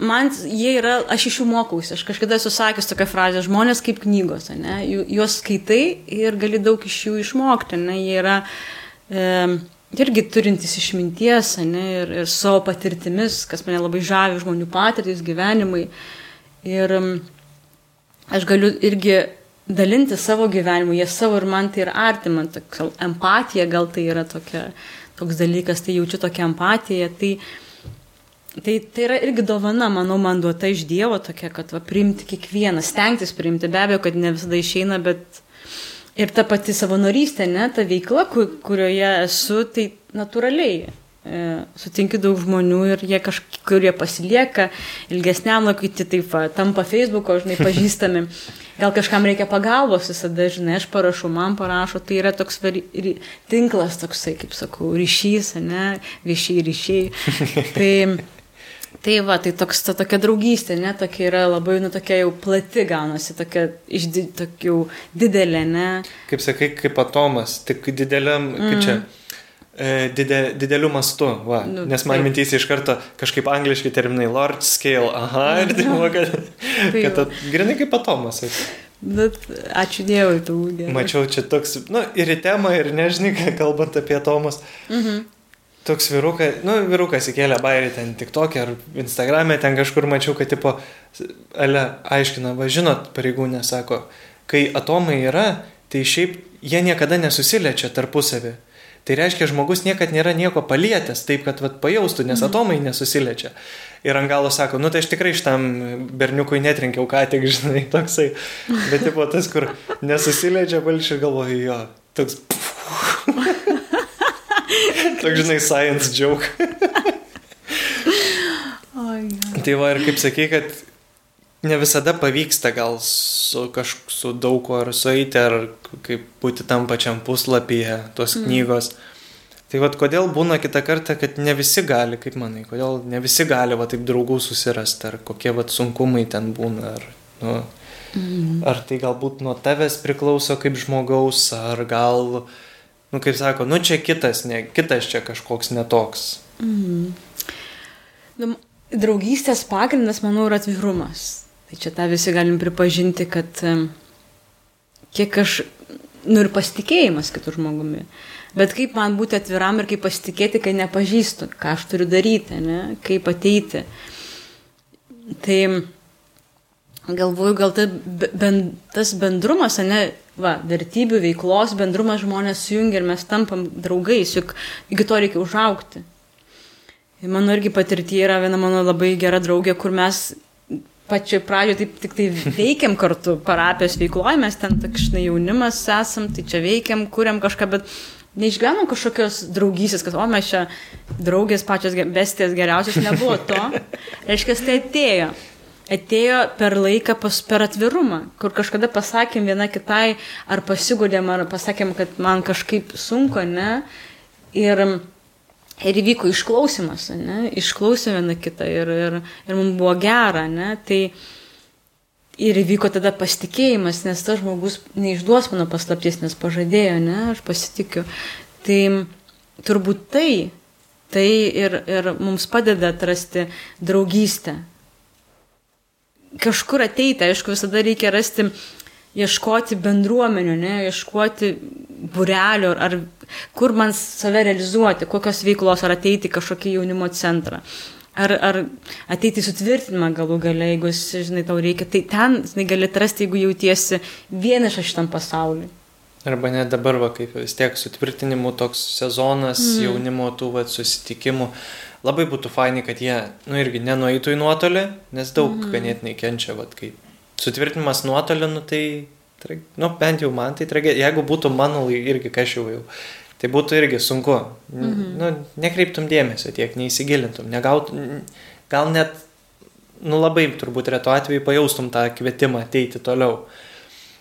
man jie yra, aš iš jų mokausi. Aš kažkada esu sakęs tokią frazę, žmonės kaip knygos, ne? Juos skaitai ir gali daug iš jų išmokti, ne? Jie yra... E, irgi turintis išminties, ne, ir, ir savo patirtimis, kas mane labai žavi, žmonių patirtis, gyvenimai. Ir aš galiu irgi dalinti savo gyvenimu, jie savo ir man tai yra artima, tokia empatija gal tai yra tokia, toks dalykas, tai jaučiu tokią empatiją. Tai Tai, tai yra irgi dovana, manau, man duota iš Dievo tokia, kad va, priimti kiekvieną, stengtis priimti, be abejo, kad ne visada išeina, bet ir ta pati savanorystė, ne, ta veikla, kur, kurioje esu, tai natūraliai. E, sutinki daug žmonių ir jie kažkurie pasilieka ilgesniam laikui, tai taip, va, tampa Facebook'o, žinai, pažįstami. Gal kažkam reikia pagalbos visada, žinai, aš parašau, man parašo, tai yra toks vari, ry, tinklas toksai, kaip sakau, ryšys, ne, viešiai ryšiai. tai Tai va, tai toks, ta tokia draugystė, ne, tokia yra labai, nu, tokia jau plati gaunasi, tokia iš di, tokių didelė, ne. Kaip sakai, kaip atomas, tik dideliam, mm. kaip čia, e, dide, dideliu mastu, va, nu, nes man mintys iš karto kažkaip angliškai terminai, large scale, aha, ir tai buvo, kad, tai kad at, grinai kaip atomas. Bet ačiū Dievui, tu gerai. Mačiau čia toks, nu, ir į temą, ir nežinai, kalbant apie atomus. Mhm toks vyrukas, nu, vyrukas įkėlė bairį ten tik tokį ar Instagram'e, ten kažkur mačiau, kad tipo, ale aiškina, va žinot, pareigūnė sako, kai atomai yra, tai šiaip jie niekada nesusiliečia tarpusavį. Tai reiškia, žmogus niekada nėra nieko palietęs, taip kad vat, pajaustų, nes mhm. atomai nesusiliečia. Ir ant galo sako, nu tai aš tikrai šitam berniukui netrinkiau ką tik, žinai, toksai. Bet tipo tas, kur nesusiliečia, balšiai galvoju, jo, toks. Toks, žinai, science joke. oh, tai va ir kaip sakai, kad ne visada pavyksta gal su kažku daug kuo ar sueiti, ar kaip būti tam pačiam puslapyje tos mm. knygos. Tai vad kodėl būna kitą kartą, kad ne visi gali, kaip manai, kodėl ne visi gali va taip draugų susirasti, ar kokie va sunkumai ten būna, ar, nu, mm. ar tai galbūt nuo tavęs priklauso kaip žmogaus, ar gal nu, kaip sako, nu čia kitas, ne, kitas čia kažkoks netoks. Mhm. Nu, draugystės pagrindas, manau, yra atvirumas. Tai čia tą visi galim pripažinti, kad kiek aš, nu ir pasitikėjimas kitų žmogumi. Bet kaip man būti atviram ir kaip pasitikėti, kai nepažįstu, ką aš turiu daryti, ne? kaip ateiti. Tai galvoju, gal ta, ben, tas bendrumas, ne, va, vertybių, veiklos bendrumas žmonės sujungia ir mes tampam draugais, juk iki to reikia užaukti. Ir mano irgi patirtyje yra viena mano labai gera draugė, kur mes pačioj pradžioje taip tik tai veikiam kartu parapijos veikloje, mes ten takšnai jaunimas esam, tai čia veikiam, kuriam kažką, bet neišgyvenom kažkokios draugysės, kad o mes čia draugės pačios bestės geriausios, nebuvo to. Reiškia, tai atėjo atėjo per laiką, pas, per atvirumą, kur kažkada pasakėm viena kitai, ar pasigūdėm, ar pasakėm, kad man kažkaip sunku, ne? Ir, ir įvyko išklausimas, ne? Išklausėm vieną kitą ir, ir, ir mums buvo gera, ne? Tai ir įvyko tada pasitikėjimas, nes tas žmogus neišduos mano paslapties, nes pažadėjo, ne? Aš pasitikiu. Tai turbūt tai, tai ir, ir mums padeda atrasti draugystę kažkur ateiti, aišku, visada reikia rasti, ieškoti bendruomenių, ne, ieškoti burelio, ar kur man save realizuoti, kokios veiklos, ar ateiti kažkokį jaunimo centrą. Ar, ar ateiti sutvirtinimą galų gale, jeigu, žinai, tau reikia, tai ten, žinai, gali atrasti, jeigu jautiesi vienišas šitam pasauliu. Arba net dabar, va, kaip vis tiek sutvirtinimų toks sezonas, mm. jaunimo tų va, susitikimų. Labai būtų fainai, kad jie, nu irgi nenueitų į nuotolį, nes daug mm ganėtinai kenčia, vad, kai sutvirtinimas nuotolį, nu tai, nu bent jau man tai tragedija, jeigu būtų mano irgi kažkaip jau, tai būtų irgi sunku, mm -hmm. nu, nekreiptum dėmesio tiek, neįsigilintum, negautum, gal net, nu labai turbūt retu atveju pajaustum tą kvietimą ateiti toliau.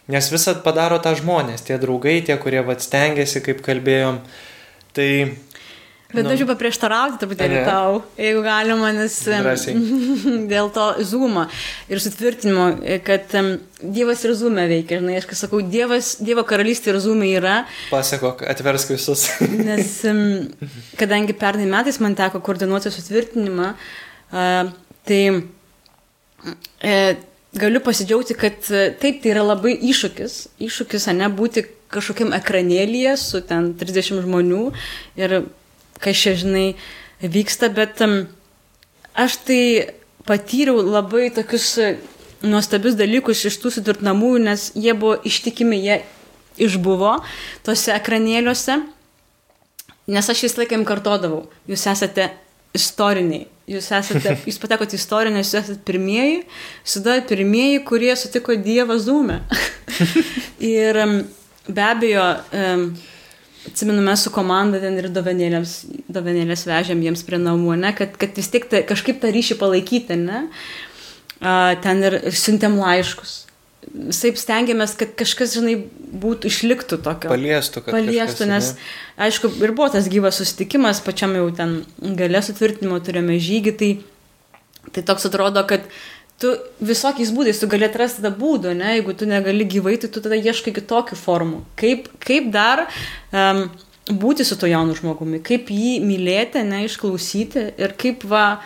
Nes visat padaro tą žmonės, tie draugai, tie, kurie vad stengiasi, kaip kalbėjom. Tai Bet nu. norėčiau paprieštarauti truputėlį tau, jeigu galima, nes Drąsiai. dėl to zūmo ir sutvirtinimo, kad Dievas ir zūmė veikia, žinai, aš kai sakau, Dievas, Dievo karalystė ir zūmė yra. Pasakok, atversk visus. nes kadangi pernai metais man teko koordinuoti sutvirtinimą, tai uh, galiu pasidžiaugti, kad uh, taip, tai yra labai iššūkis, iššūkis, ne, būti kažkokiam ekranėlyje su ten 30 žmonių ir kas čia, žinai, vyksta, bet aš tai patyriau labai tokius nuostabius dalykus iš tų sutvirtinamųjų, nes jie buvo ištikimi, jie išbuvo tose ekranėliuose, nes aš vis laikam kartodavau, jūs esate istoriniai, jūs esate, jūs patekote į istoriją, nes jūs esate pirmieji, visada pirmieji, kurie sutiko Dievą Zoom'e. ir be abejo, atsimenu, mes su komanda ten ir dovanėlės vežėm jiems prie namų, ne, kad, kad vis tik ta, kažkaip tą ryšį palaikyti, ne. Ten ir, ir siuntėm laiškus. Visai stengiamės, kad kažkas, žinai, būtų išliktų tokio. Paliestų, kad Paliestų, kažkas, nes, ane? aišku, ir buvo tas gyvas susitikimas, pačiam jau ten galė sutvirtinimo turėjome žygį, tai, tai toks atrodo, kad tu visokiais būdais, tu gali atrasti tada būdų, ne, jeigu tu negali gyvai, tai tu tada ieškai kitokių formų. Kaip, kaip dar um, būti su to jaunu žmogumi, kaip jį mylėti, ne, išklausyti ir kaip va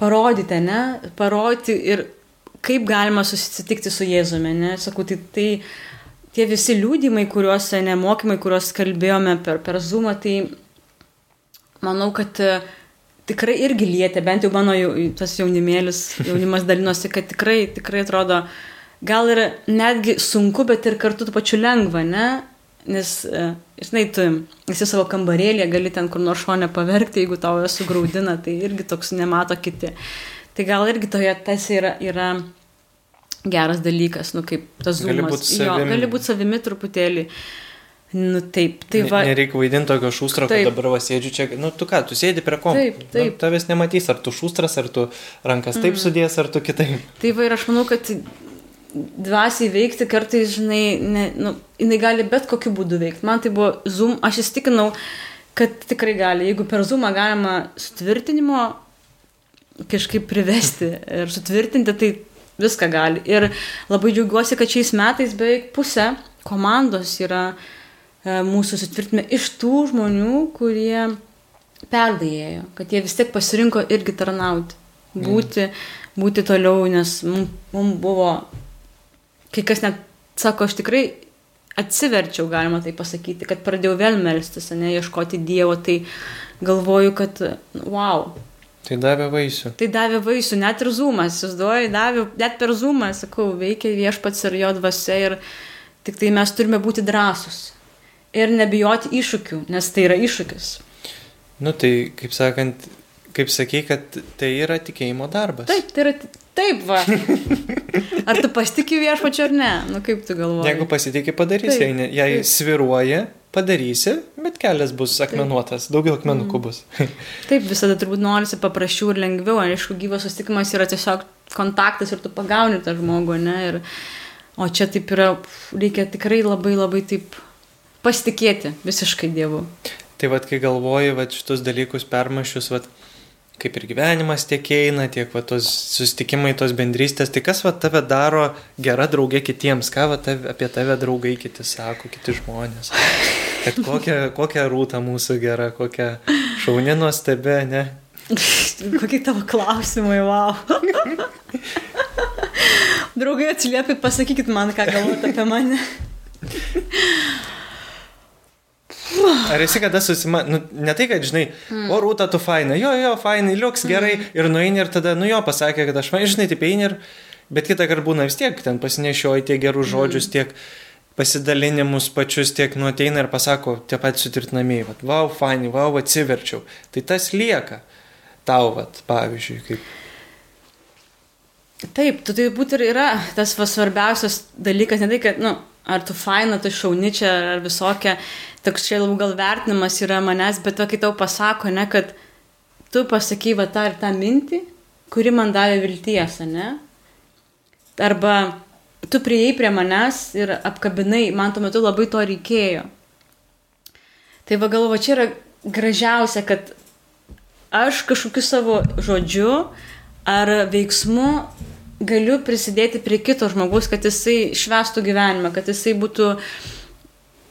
parodyti, ne, parodyti ir kaip galima susitikti su Jėzumi, ne, sakau, tai, tai tie visi liūdimai, kuriuos, ne, mokymai, kuriuos kalbėjome per, per Zoomą, tai manau, kad e, tikrai irgi lietė, bent jau mano jau, tas jaunimėlis, jaunimas dalinosi, kad tikrai, tikrai atrodo, gal ir netgi sunku, bet ir kartu tu pačiu lengva, ne? Nes, e, žinai, tu esi savo kambarėlėje, gali ten kur nors šonę paverkti, jeigu tau esu graudina, tai irgi toks nemato kiti. Tai gal irgi toje tas yra, yra geras dalykas, nu kaip tas Gali zoomas. būt Jo, savimi. gali būti savimi truputėlį. Nu taip, tai va. Nereikia vaidinti tokio šūstro, kad dabar va sėdžiu čia. Nu, tu ką, tu sėdi prie kompo. Taip, taip. Nu, tavęs nematys, ar tu šūstras, ar tu rankas taip Mhm. sudės, ar tu kitaip. Tai va ir aš manau, kad dvasiai veikti kartais, žinai, ne, nu, jinai gali bet kokiu būdu veikti. Man tai buvo Zoom, aš įstikinau, kad tikrai gali. Jeigu per Zoomą galima sutvirtinimo kažkaip privesti ir sutvirtinti, tai viską gali. Ir labai džiaugiuosi, kad šiais metais beveik pusė komandos yra e, mūsų sutvirtinime iš tų žmonių, kurie perdėjėjo, kad jie vis tiek pasirinko irgi tarnauti, būti, būti toliau, nes mums buvo, kai kas net sako, aš tikrai atsiverčiau, galima tai pasakyti, kad pradėjau vėl melstis, ne, ieškoti Dievo, tai galvoju, kad, wow, Tai davė vaisių. tai davė vaisių, net ir jūs duoji, davė, net per zoomą, sakau, veikia viešpats ir jo dvasia ir tik tai mes turime būti drąsus ir nebijoti iššūkių, nes tai yra iššūkis. Nu tai, kaip sakant, kaip sakai, kad tai yra tikėjimo darbas. Taip, tai yra taip, va. Ar tu pasitikė viešpačiu ar ne? Nu kaip tu galvoji? Jeigu pasitikė, padarysi. Taip, Jei, ne- jei taip. sviruoja, padarysi, bet kelias bus akmenuotas, daugiau akmenukų Mhm. bus. Taip, visada turbūt norisi paprasčiau ir lengviau. Aišku, gyvas susitikimas yra tiesiog kontaktas ir tu pagauni tą žmogų, ne? Ir, o čia taip yra, reikia tikrai labai labai taip pasitikėti visiškai Dievu. Tai vad, kai galvoji, vad šitus dalykus permašius, vad, kaip ir gyvenimas tiek eina, tiek va, tos susitikimai, tos bendrystės, tai kas va, tave daro gera draugė kitiems, ką va, tave, apie tave draugai kiti sako, kiti žmonės. Kad kokia, kokia rūta mūsų gera, kokia šaunė nuostabi, ne? Kokie tavo klausimai, wow. Draugai atsiliepit, pasakykit man, ką galvojate apie mane. Ar esi kada susima... Nu, ne tai, kad, žinai, o rūta tu faina, jo, jo, fainai, liuks gerai. Ir nueini ir tada, nu jo, pasakė, kad aš, žinai, taip eini ir... Bet kitą kartą būna vis tiek, ten pasinešioji tiek gerų žodžius, tiek pasidalinimus pačius, tiek nu ateina ir pasako tie patys sutvirtinamieji, va, wow, fainai, wow, atsiverčiau. Tai tas lieka tau, va, pavyzdžiui, kaip... Taip, tu tai būt ir yra tas va, svarbiausias dalykas, ne tai, kad, nu, ar tu faina, tu šauni čia, ar visokia, toks čia labiau gal vertinimas yra manęs, bet va, kai tau pasako, ne, kad tu pasakai va tą ir tą mintį, kuri man davė vilties, ne? Arba tu prieėjai prie manęs ir apkabinai, man tuo metu labai to reikėjo. Tai va galvo, čia yra gražiausia, kad aš kažkokiu savo žodžiu ar veiksmu galiu prisidėti prie kito žmogaus, kad jisai švestų gyvenimą, kad jisai būtų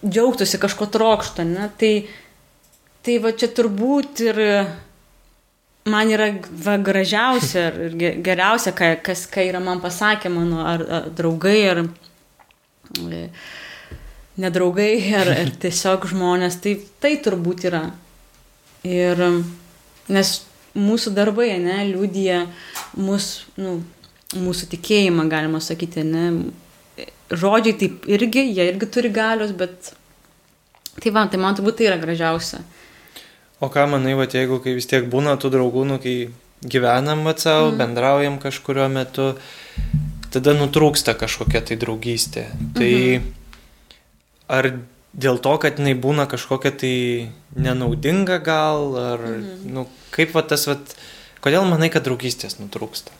džiaugtųsi kažko trokšto, ne? Tai, tai va čia turbūt ir man yra va, gražiausia ir ge- geriausia, ką, kas ką yra man pasakę mano ar, ar draugai, ar nedraugai, ar, ar tiesiog žmonės, tai tai turbūt yra. Ir nes mūsų darbai, ne, liūdija mūsų, nu, mūsų tikėjimą, galima sakyti, ne. Žodžiai taip irgi, jie irgi turi galios, bet tai va, tai man turbūt tai yra gražiausia. O ką manai, va, jeigu kai vis tiek būna tų draugų, nu, kai gyvenam savo, mm. bendraujam kažkurio metu, tada nutrūksta kažkokia tai draugystė. Tai mm -hmm. ar dėl to, kad jinai būna kažkokia tai nenaudinga gal, ar, mm -hmm. nu, kaip va tas, va, kodėl manai, kad draugystės nutrūksta?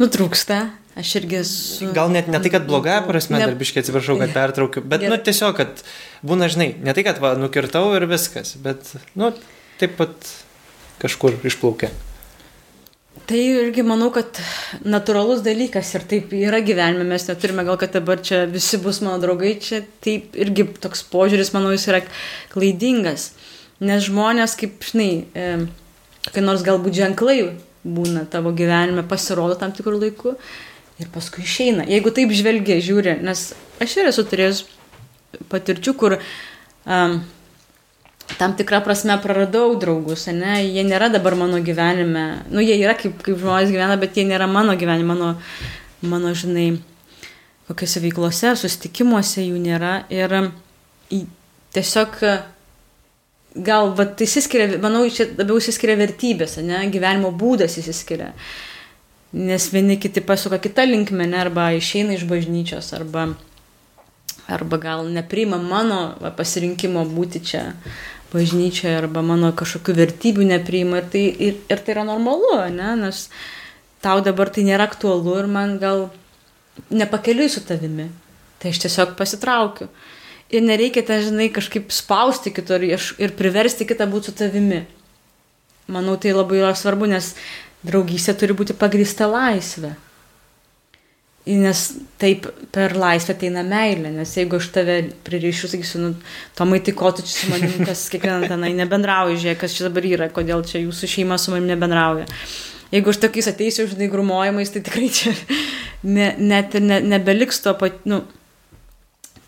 Nutrūksta, aš irgi esu. Gal net ne tai, kad bloga prasme, ne... darbiškai atsiprašau, kad pertraukiu, bet, Ger... nu, tiesiog, kad būna, žinai, ne tai, kad va, nukirtau ir viskas, bet, nu, taip pat kažkur išplaukia. Tai irgi manau, kad natūralus dalykas ir taip yra gyvenime, mes neturime gal, kad dabar čia visi bus mano draugai, čia taip irgi toks požiūris, manau, jis yra klaidingas. Nes žmonės, kaip, žinai, e, kai nors galbūt ženklai būna tavo gyvenime, pasirodo tam tikrų laikų ir paskui išeina. Jeigu taip žvelgia, žiūri, nes aš ir esu turėjęs patirčių, kur um, tam tikrą prasme praradau draugus, ne, jie nėra dabar mano gyvenime, nu jie yra kaip, kaip žmonės gyvena, bet jie nėra mano gyvenime, mano, mano žinai, kokiuose veiklose, susitikimuose jų nėra ir tiesiog gal, tai įsiskiria, manau, čia labiau įsiskiria vertybės, ne, gyvenimo būdas įsiskiria. Nes vieni kiti pasuka kitą linkmę, ne, arba išeina iš bažnyčios, arba, arba gal nepriima mano pasirinkimo būti čia bažnyčioje arba mano kažkokių vertybių nepriima ir tai, ir, ir tai yra normalu, ne? nes tau dabar tai nėra aktualu ir man gal nepakeliui su tavimi. Tai aš tiesiog pasitraukiu. Ir nereikia ten, žinai, kažkaip spausti kitur ir priversti kitą būti su tavimi. Manau, tai labai yra svarbu, nes draugystė turi būti pagrįsta laisvė. Nes taip per laisvę ateina meilė, nes jeigu aš tave pririšiu, sakysiu, nu, Tomai, tai ko tu čia su manim, kas kiekvieną tenai nebendrauja, žiūrėk, kas čia dabar yra, kodėl čia jūsų šeima su manim nebendrauja. Jeigu aš tokiais ateisiu žinai grumojimais, tai tikrai čia ne, net ir ne, nebeliks to pat, nu,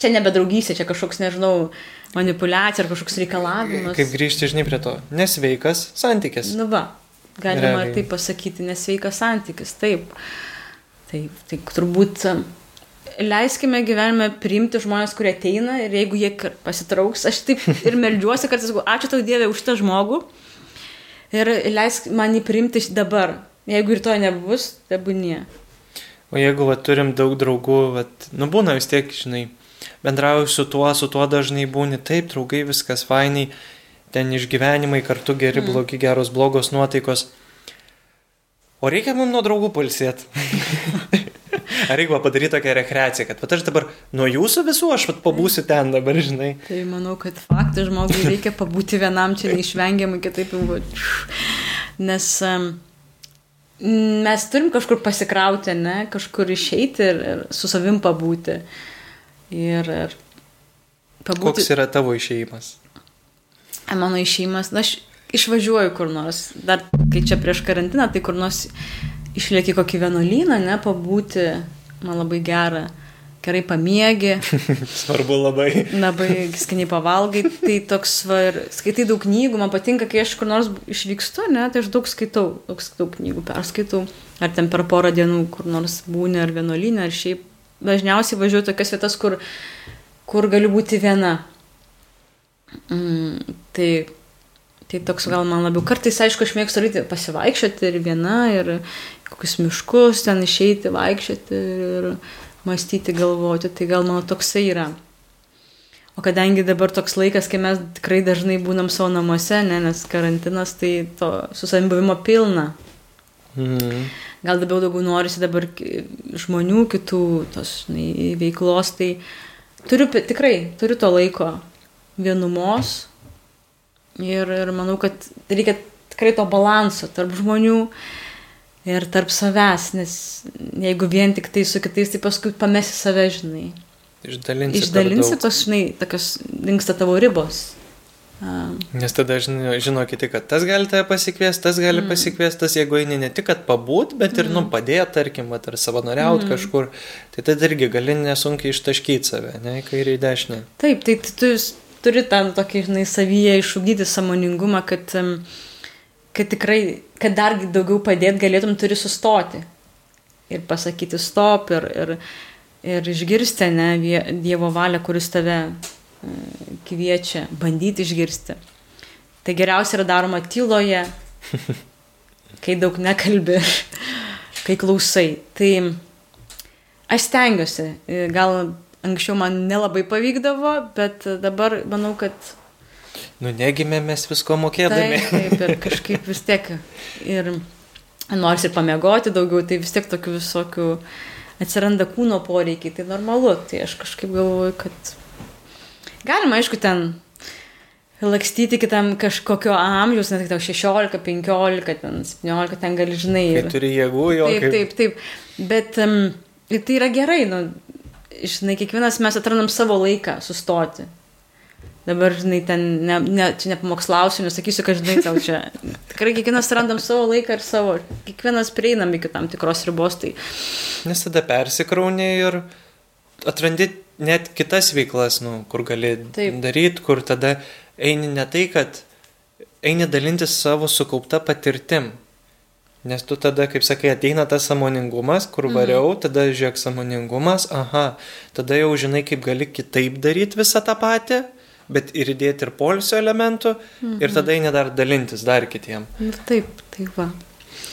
čia nebedraugysė, čia kažkoks, nežinau, manipulacija ar kažkoks reikalavimas. Kaip grįžti, žinai, prie to. Nesveikas santykis. Nu va, galima Realiai. taip pasakyti, nesveikas santykis, taip. Tai, tai turbūt leiskime gyvenime priimti žmonės, kurie ateina ir jeigu jie pasitrauks, aš taip ir melžiuosi, kad sakau, ačiū tau Dievė už tą žmogų ir leisk man jį priimti dabar. Jeigu ir to nebus, tebūnie. O jeigu va, turim daug draugų, va, nu būna vis tiek, žinai, bendrauju su tuo, su tuo dažnai būni, taip, draugai, viskas fainai, ten išgyvenimai kartu geri, mm. blogi, geros, blogos nuotaikos. O reikia mums nuo draugų palsėti. Ar reikia padaryti tokią rekreaciją, kad pat aš dabar nuo jūsų visų aš pat pabūsiu ten dabar, žinai. Tai manau, kad faktai žmogui reikia pabūti vienam čia neišvengiamai, kitaip jau. Nes um, mes turim kažkur pasikrauti, ne, kažkur išeiti ir, ir su savim pabūti. Ir, ir pabūti. Koks yra tavo išėjimas? Mano išėjimas, na, aš išvažiuoju kur nors, dar kai čia prieš karantiną, tai kur nors išlieki kokį vienuolyną, ne, pabūti, man labai gera, gerai pamiegi. Svarbu labai. Labai skaniai pavalgai, tai toks, va, ir skaitai daug knygų, man patinka, kai aš kur nors išvykstu, ne, tai aš daug skaitau, daug, daug knygų perskaitau, ar ten per porą dienų kur nors būni, ar vienuolyne, ar šiaip. Dažniausiai važiuoju tokias vietas, kur, kur galiu būti viena. Mm, tai Tai toks gal man labiau. Kartais, aišku, aš mėgstu daryti pasivaikščioti ir viena, ir kokius miškus ten išeiti, vaikščioti ir mąstyti, galvoti. Tai gal mano toksai yra. O kadangi dabar toks laikas, kai mes tikrai dažnai būnam savo namuose, ne, nes karantinas, tai to su savim buvimo pilna. Mm. Gal labiau daugiau norisi dabar žmonių, kitų tos žinai, veiklos, tai turiu tikrai, turiu to laiko vienumos. Ir, ir manau, kad reikia tikrai to balanso tarp žmonių ir tarp savęs, nes jeigu vien tik tai su kitais, tai paskui pamesi save, žinai. Išdalinsi. Išdalinsi tos, žinai, tokios dinksta tavo ribos. Nes tada žino, žino kiti, kad tas gali tave pasikviesti, tas gali mm. pasikviesti, tas jeigu eini ne tik, kad pabūt, bet ir, mm. nu, padėti, tarkim, ar savanoriauti mm. kažkur, tai tada irgi gali nesunkiai ištaškyti save, ne, į kairę į dešinę. Taip, tai tu turi tą tokį, žinai, savyje išugdyti samoningumą, kad, kad tikrai, kad dar daugiau padėt galėtum, turi sustoti. Ir pasakyti stop ir, ir, ir išgirsti, ne, Dievo valią, kuris tave kviečia, bandyti išgirsti. Tai geriausia yra daroma tyloje, kai daug nekalbi, kai klausai. Tai aš stengiuosi, gal anksčiau man nelabai pavykdavo, bet dabar manau, kad Nu, negimė mes visko mokėdami. Taip, taip, ir kažkaip vis tiek. Ir nors ir pamiegoti daugiau, tai vis tiek tokių visokių atsiranda kūno poreikiai, tai normalu. Tai aš kažkaip galvoju, kad galima, aišku, ten lakstyti kitam kažkokio amžiaus, net tau 16, 15, ten 17, ten gali žinai. Ir... Kai turi jėgų jo. Taip, kaip... taip, taip. Bet um, tai yra gerai, nu, žinai, kiekvienas mes atrandam savo laiką sustoti. Dabar, žinai, ten, ne, ne, čia nepamokslausiu, nesakysiu, kad, žinai, tau čia. Tikrai kiekvienas randam savo laiką ir savo, kiekvienas prieinam iki tam tikros ribos. Tai... Nes tada persikrauni ir atrandi net kitas veiklas, nu, kur gali daryti, kur tada eini ne tai, kad eini dalintis savo sukaupta patirtim. Nes tu tada, kaip sakai, ateina tas samoningumas, kur mhm. variau, mm. tada žiūrėk samoningumas, aha, tada jau žinai, kaip gali kitaip daryti visą tą patį bet ir įdėti ir polisio elementų mhm. ir tada eini dar dalintis dar kitiem. Nu, taip, taip va.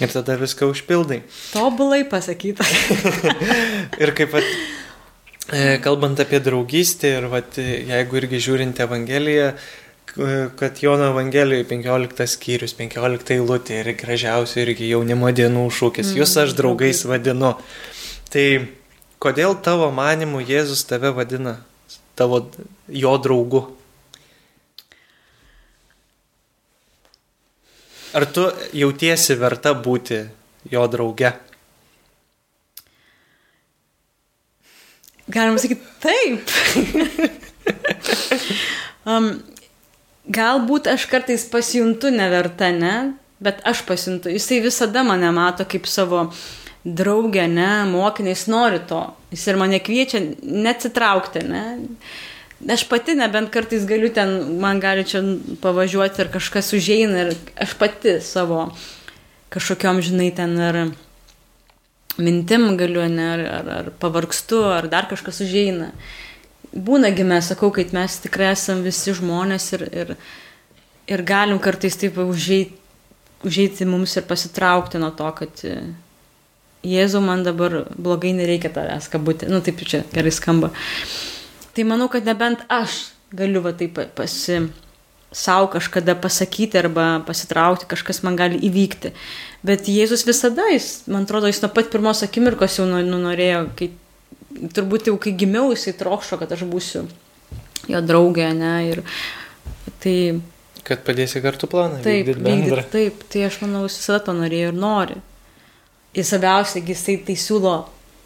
Ir tada viską užpildai. Tobulai pasakyta. ir kaip pat, e, kalbant apie draugystę ir vat, jeigu irgi žiūrint Evangeliją, kad Jono Evangelijoje 15 skyrius, 15 eilutė ir gražiausia irgi jaunimo dienų šūkis. Jūs aš draugais vadinu. Tai kodėl tavo manimu Jėzus tave vadina tavo jo draugu? Ar tu jautiesi verta būti jo drauge? Galima sakyti, taip. um, galbūt aš kartais pasijuntu neverta, ne? Bet aš pasijuntu. Jisai visada mane mato kaip savo draugę, ne? Mokinį, jis nori to. Jis ir mane kviečia neatsitraukti, ne? aš pati nebent kartais galiu ten, man gali čia pavažiuoti ir kažkas užeina ir aš pati savo kažkokiam, žinai, ten ar mintim galiu, ne, ar, ar, ar pavargstu, ar dar kažkas užeina. Būnagi mes, sakau, kad mes tikrai esam visi žmonės ir, ir, ir galim kartais taip užeiti, užeiti mums ir pasitraukti nuo to, kad Jėzau, man dabar blogai nereikia tavęs kabutė. Nu, taip čia gerai skamba. Tai manau, kad nebent aš galiu va taip pasi savo kažkada pasakyti arba pasitraukti, kažkas man gali įvykti. Bet Jėzus visada, jis, man atrodo, jis nuo pat pirmos akimirkos jau nu, nu, norėjo, kai, turbūt jau kai gimiau, jisai trokšo, kad aš būsiu jo draugė, ne, ir tai... Kad padėsi kartu planą. Taip, vykdyti, taip, tai aš manau, jis visada to norėjo ir nori. Ir svarbiausia, jisai tai siūlo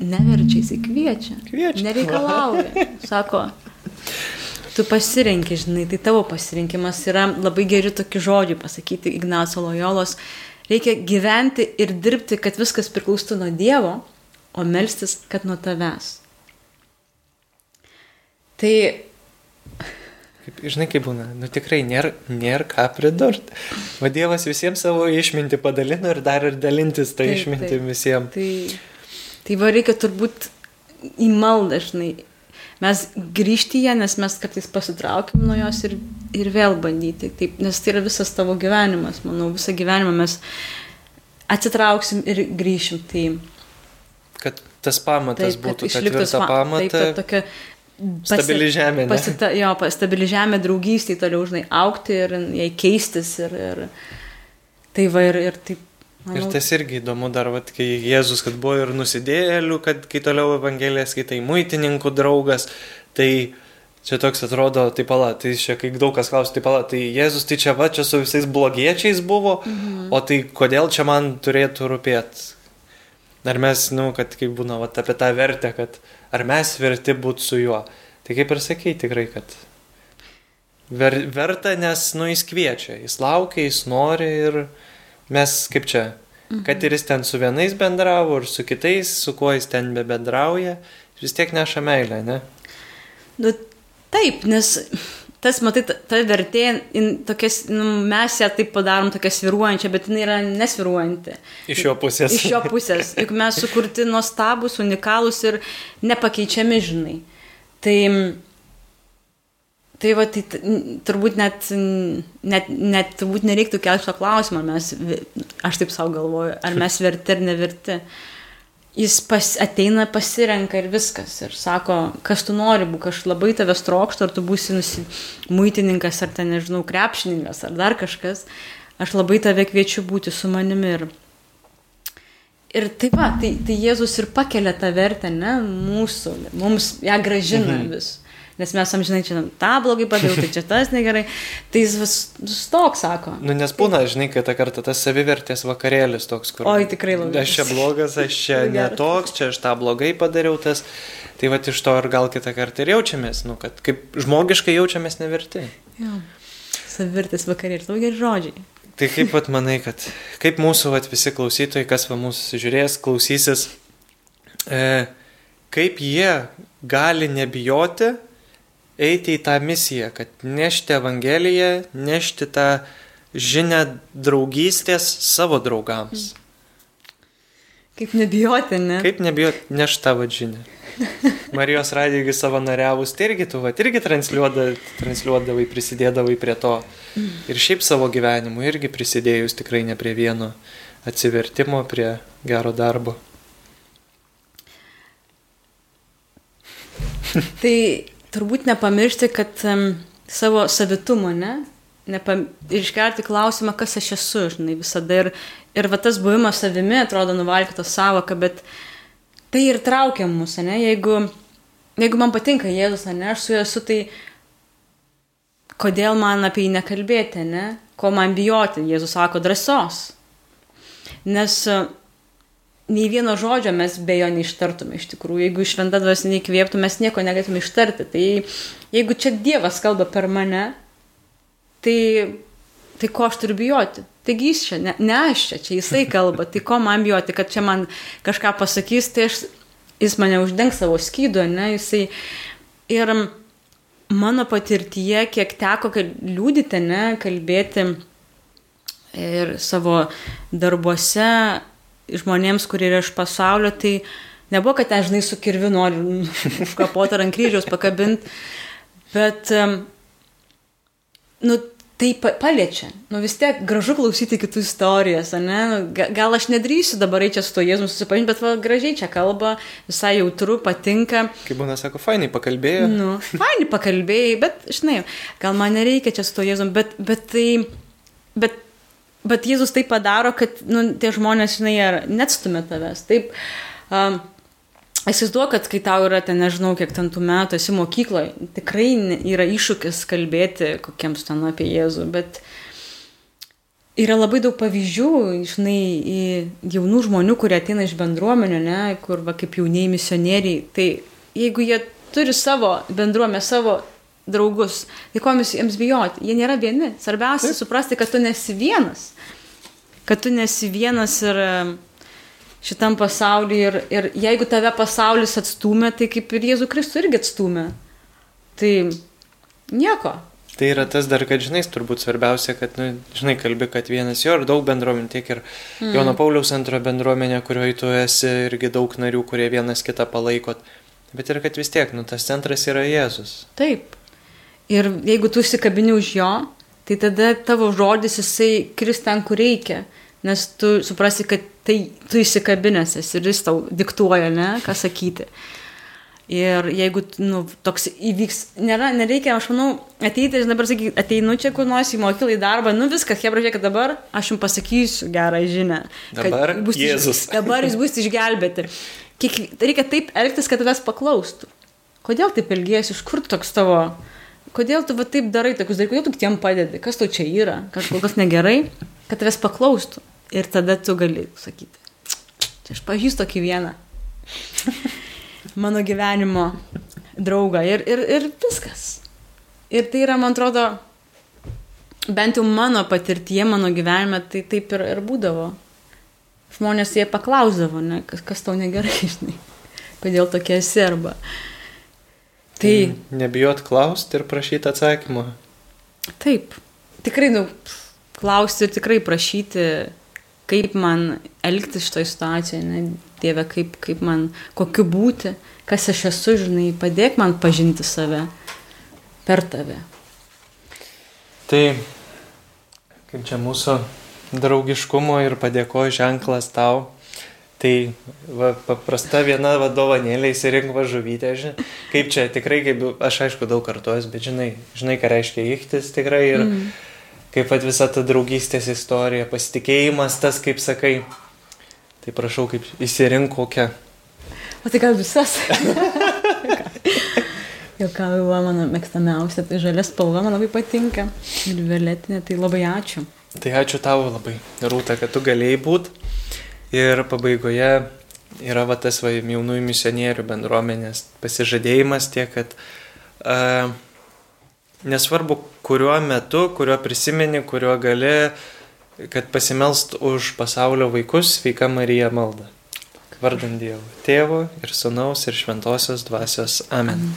neverčia, jisai kviečia. Kviečia. Nereikalauja. Sako, tu pasirenki, žinai, tai tavo pasirinkimas yra labai geri tokie žodžiai pasakyti Ignaco Lojolos. Reikia gyventi ir dirbti, kad viskas priklaustų nuo Dievo, o melstis, kad nuo tavęs. Tai Kaip, žinai, kaip būna, nu tikrai nėra, nėra ką pridurti. O Dievas visiems savo išmintį padalino ir dar ir dalintis tą išmintį visiems. Tai Tai va reikia turbūt į maldą, žinai. Mes grįžti ją, nes mes kartais pasitraukiam nuo jos ir, ir vėl bandyti. Taip, nes tai yra visas tavo gyvenimas, manau, visą gyvenimą mes atsitrauksim ir grįšim. Tai, kad tas pamatas taip, būtų, kad tvirta pamata. Taip, kad tokia Stabili žemė. Pasita, jo, stabili žemė draugystė, toliau, žinai, aukti ir jai keistis. Ir, ir, tai va ir, ir taip Manau. Ir tas irgi įdomu dar, vat, kai Jėzus, kad buvo ir nusidėlių, kad kai toliau Evangelijas skaitai muitininkų draugas, tai čia toks atrodo, tai pala, tai čia kai daug kas klausia, tai pala, tai Jėzus, tai čia va, čia su visais blogiečiais buvo, mhm. o tai kodėl čia man turėtų rūpėti? Ar mes, nu, kad kaip būna, va, apie tą vertę, kad ar mes verti būti su juo. Tai kaip ir sakei tikrai, kad ver, verta, nes, nu, jis kviečia, jis laukia, jis nori ir mes kaip čia, mhm. kad ir jis ten su vienais bendravo ir su kitais, su kuo jis ten be bendrauja, vis tiek neša meilę, ne? Nu, taip, nes tas, matai, ta, ta vertė, in, tokias, nu, mes ją taip padarom tokia sviruojančia, bet jinai yra nesviruojanti. Iš jo pusės. Iš jo pusės. Juk mes sukurti nuostabus, unikalus ir nepakeičiami, žinai. Tai Tai va, tai turbūt net, net, net turbūt nereiktų kelti šio klausimo, ar mes, aš taip savo galvoju, ar mes verti ar neverti. Jis pas, ateina, pasirenka ir viskas. Ir sako, kas tu nori būti, aš labai tavęs trokštų, ar tu būsi muitininkas, ar ten, nežinau, krepšininkas, ar dar kažkas. Aš labai tave kviečiu būti su manimi. Ir, ir taip pat, tai, tai Jėzus ir pakelia tą vertę, ne, mūsų, mums ją gražina mhm. vis. Nes mes amžinai čia tą blogai padariau, tai čia tas negerai. Tai jis vis stok sako. Nu, nes būna, žinai, kad tą kartą tas savivertės vakarėlis toks, kur... Oi, tikrai labai Aš čia blogas, aš čia Labai netoks, čia aš tą blogai padariau tas. Tai va iš to ir gal kitą kartą ir jaučiamės, nu, kad kaip žmogiškai jaučiamės neverti. Jo. Savirtis vakarė ir tau geri žodžiai. Tai kaip pat manai, kad kaip mūsų vat, visi klausytojai, kas va mūsų žiūrės, klausysis, e, kaip jie gali nebijoti eiti į tą misiją, kad nešti Evangeliją, nešti tą žinę draugystės savo draugams. Kaip nebijoti, ne? Kaip nebijoti nešti tavo žinę? Marijos radijai savanoriavus, tai irgi tu, va, irgi transliuoda, transliuodavai, prisidėdavai prie to. Ir šiaip savo gyvenimu irgi prisidėjus tikrai ne prie vieno atsivertimo, prie gero darbo. Tai turbūt nepamiršti, kad um, savo savitumo, ne? Nepam... Ir iškelti klausimą, kas aš esu, žinai, visada. Ir, ir va tas buvimas savimi atrodo nuvalkyto savoka, bet tai ir traukia mus, ne? Jeigu, jeigu man patinka Jėzus, ne, aš su juo esu, tai kodėl man apie jį nekalbėti, ne? Ko man bijoti? Jėzus sako drąsos. Nes nei vieno žodžio mes be jo neištartume iš tikrųjų. Jeigu šventą dvasę neįkvėptų, mes nieko negalėtume ištarti. Tai jeigu čia Dievas kalba per mane, tai, tai ko aš turiu bijoti? Taigi jis čia, ne, ne aš čia, čia jisai kalba, tai ko man bijoti, kad čia man kažką pasakys, tai aš, jis mane uždengs savo skydu, ne, jisai. Ir mano patirtyje, kiek teko liūdyti, ne, kalbėti ir savo darbuose žmonėms, kurie yra iš pasaulio, tai nebuvo, kad ten, žinai, su kirviu nori užkapoti ar ant kryžiaus pakabinti, bet, nu, tai pa- paliečia. Nu, vis tiek gražu klausyti kitų istorijas, ne? Nu, ga- Gal aš nedrįsiu dabar čia su to Jėzumi susipažinti, bet va, gražiai čia kalba, visai jautru, patinka. Kaip būna, sako, fainai pakalbėjo. Nu, faini pakalbėjai, bet, žinai, gal man nereikia čia su to Jėzum, bet, bet tai, bet, bet Jėzus tai padaro, kad, nu, tie žmonės, žinai, netstumė tavęs. Taip, um, Įsivaizduoju, kad kai tau yra ten, nežinau, kiek ten tų metų esi mokykloje, tikrai yra iššūkis kalbėti kokiems ten apie Jėzų, bet yra labai daug pavyzdžių, žinai, jaunų žmonių, kurie ateina iš bendruomenio, ne, kur va kaip jaunieji misionieriai, tai jeigu jie turi savo bendruomenę, savo draugus, tai ko jiems bijoti? Jie nėra vieni. Svarbiausia suprasti, kad tu nesi vienas. Kad tu nesi vienas ir šitam pasaulyje ir, ir jeigu tave pasaulis atstumė, tai kaip ir Jėzų Kristų irgi atstumė. Tai nieko. Tai yra tas dar, kad, žinai, turbūt svarbiausia, kad, nu, žinai, kalbi, kad vienas jo ir daug bendruomenių, tiek ir mm. Jono Pauliaus antro bendruomenė, kurioje tu esi irgi daug narių, kurie vienas kitą palaikot. Bet ir kad vis tiek, nu, tas centras yra Jėzus. Taip. Ir jeigu tu įsikabini už jo, tai tada tavo žodis jisai kris ten, kur reikia. Nes tu suprasi, kad tai tu įsikabinęs esi ir jis tau diktuoja, ne, ką sakyti. Ir jeigu, nu, toks įvyks, nėra, nereikia, aš manau, ateiti, žinai, dabar sakyti, ateinu čia kur nors į mokyklą į darbą, nu viskas, hebra, žiūrėk, dabar aš jums pasakysiu gerą kad Dabar bus iš- Jėzus. Dabar jūs bus išgelbėti. Kiek, reikia taip elgtis, kad tavęs paklaustų. Kodėl taip elgiesi, iš kur toks tavo, kodėl tu va taip darai tokius dalykus, kodėl tu kitiem padedi, kas tau čia yra, kažkas negerai, kad tavęs paklaustų. Ir tada tu gali sakyti, čia aš pažįstu tokį vieną mano gyvenimo draugą ir, ir, ir viskas. Ir tai yra, man atrodo, bent jau mano patirtie, mano gyvenime, tai taip ir, ir būdavo. Žmonės jie paklausdavo, ne, kas, kas tau negerai, žinai, kodėl tokia esi arba. Tai Nebijot klausti ir prašyti atsakymą. taip, tikrai, nu, klausti ir tikrai prašyti, kaip man elgtis šitoje situacijoje, ne, Dieve, kaip, kaip man, kokiu būti, kas aš esu, žinai, padėk man pažinti save. per tave. Tai kaip čia mūsų draugiškumo ir padėko ženklas tau. Tai va, paprasta viena vadovanėlė įsirink važuvytę, žinai. Kaip čia tikrai, kaip aš aišku daug kartuos, bet žinai, žinai, ką reiškia įktis tikrai ir mm. kaip pat visa ta draugystės istorija, pasitikėjimas, tas, kaip sakai. Tai prašau, kaip įsirink kokią. O tai gal visas? Jokauju, mano mėgstamiausia, tai žalia spalva man labai patinka. Ir violetinė, tai labai ačiū. Tai ačiū tau labai, Rūta, kad tu galėjai būti. Ir pabaigoje yra va tas va jaunųjų misionierių bendruomenės pasižadėjimas tiek, kad uh, nesvarbu, kuriuo metu, kuriuo prisimeni, kuriuo gali, kad pasimelst už pasaulio vaikus sveika Marija malda. Vardant Dievo, Tėvo ir Sūnaus ir Šventosios Dvasios. Amen.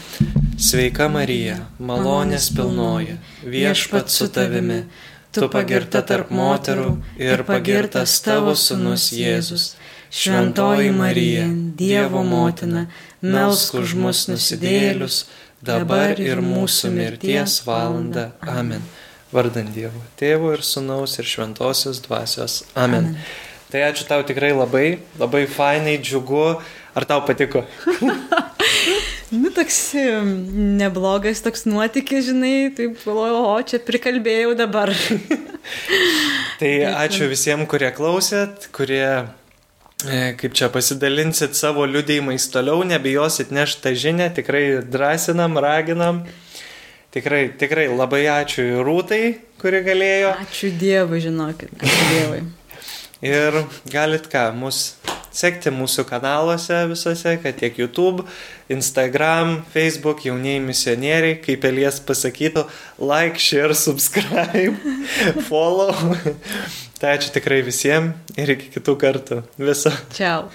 Sveika Marija, malonės pilnoji, viešpat su tavimi, tu pagirta tarp moterų ir pagirtas tavo Sūnus Jėzus. Šventoji Marija, Dievo motina, melsk už mus nusidėlius, dabar ir mūsų mirties valanda. Amen. Vardant Dievo, Tėvo ir Sūnaus ir Šventosios Dvasios. Amen. Amen. Tai ačiū tau tikrai labai, labai fainai, džiugu. Ar tau patiko? nu, toks neblogas toks nuotykis, žinai, taip galvoju, o čia prikalbėjau dabar. tai ačiū visiems, kurie klausėt, kurie, e, kaip čia pasidalinsit savo liudėjimais toliau, nebijosit nešti tą žinę, tikrai drąsinam, raginam. Tikrai, tikrai labai ačiū Rūtai, kuri galėjo. Ačiū Dievui, žinokit, ačiū Dievui. Ir galit ką, mus sekti mūsų kanaluose visose, kad tiek YouTube, Instagram, Facebook, jaunieji misionieriai, kaip Elies pasakytų, like, share, subscribe, follow. tai ačiū tikrai visiems ir iki kitų kartų. Viso. Čiau.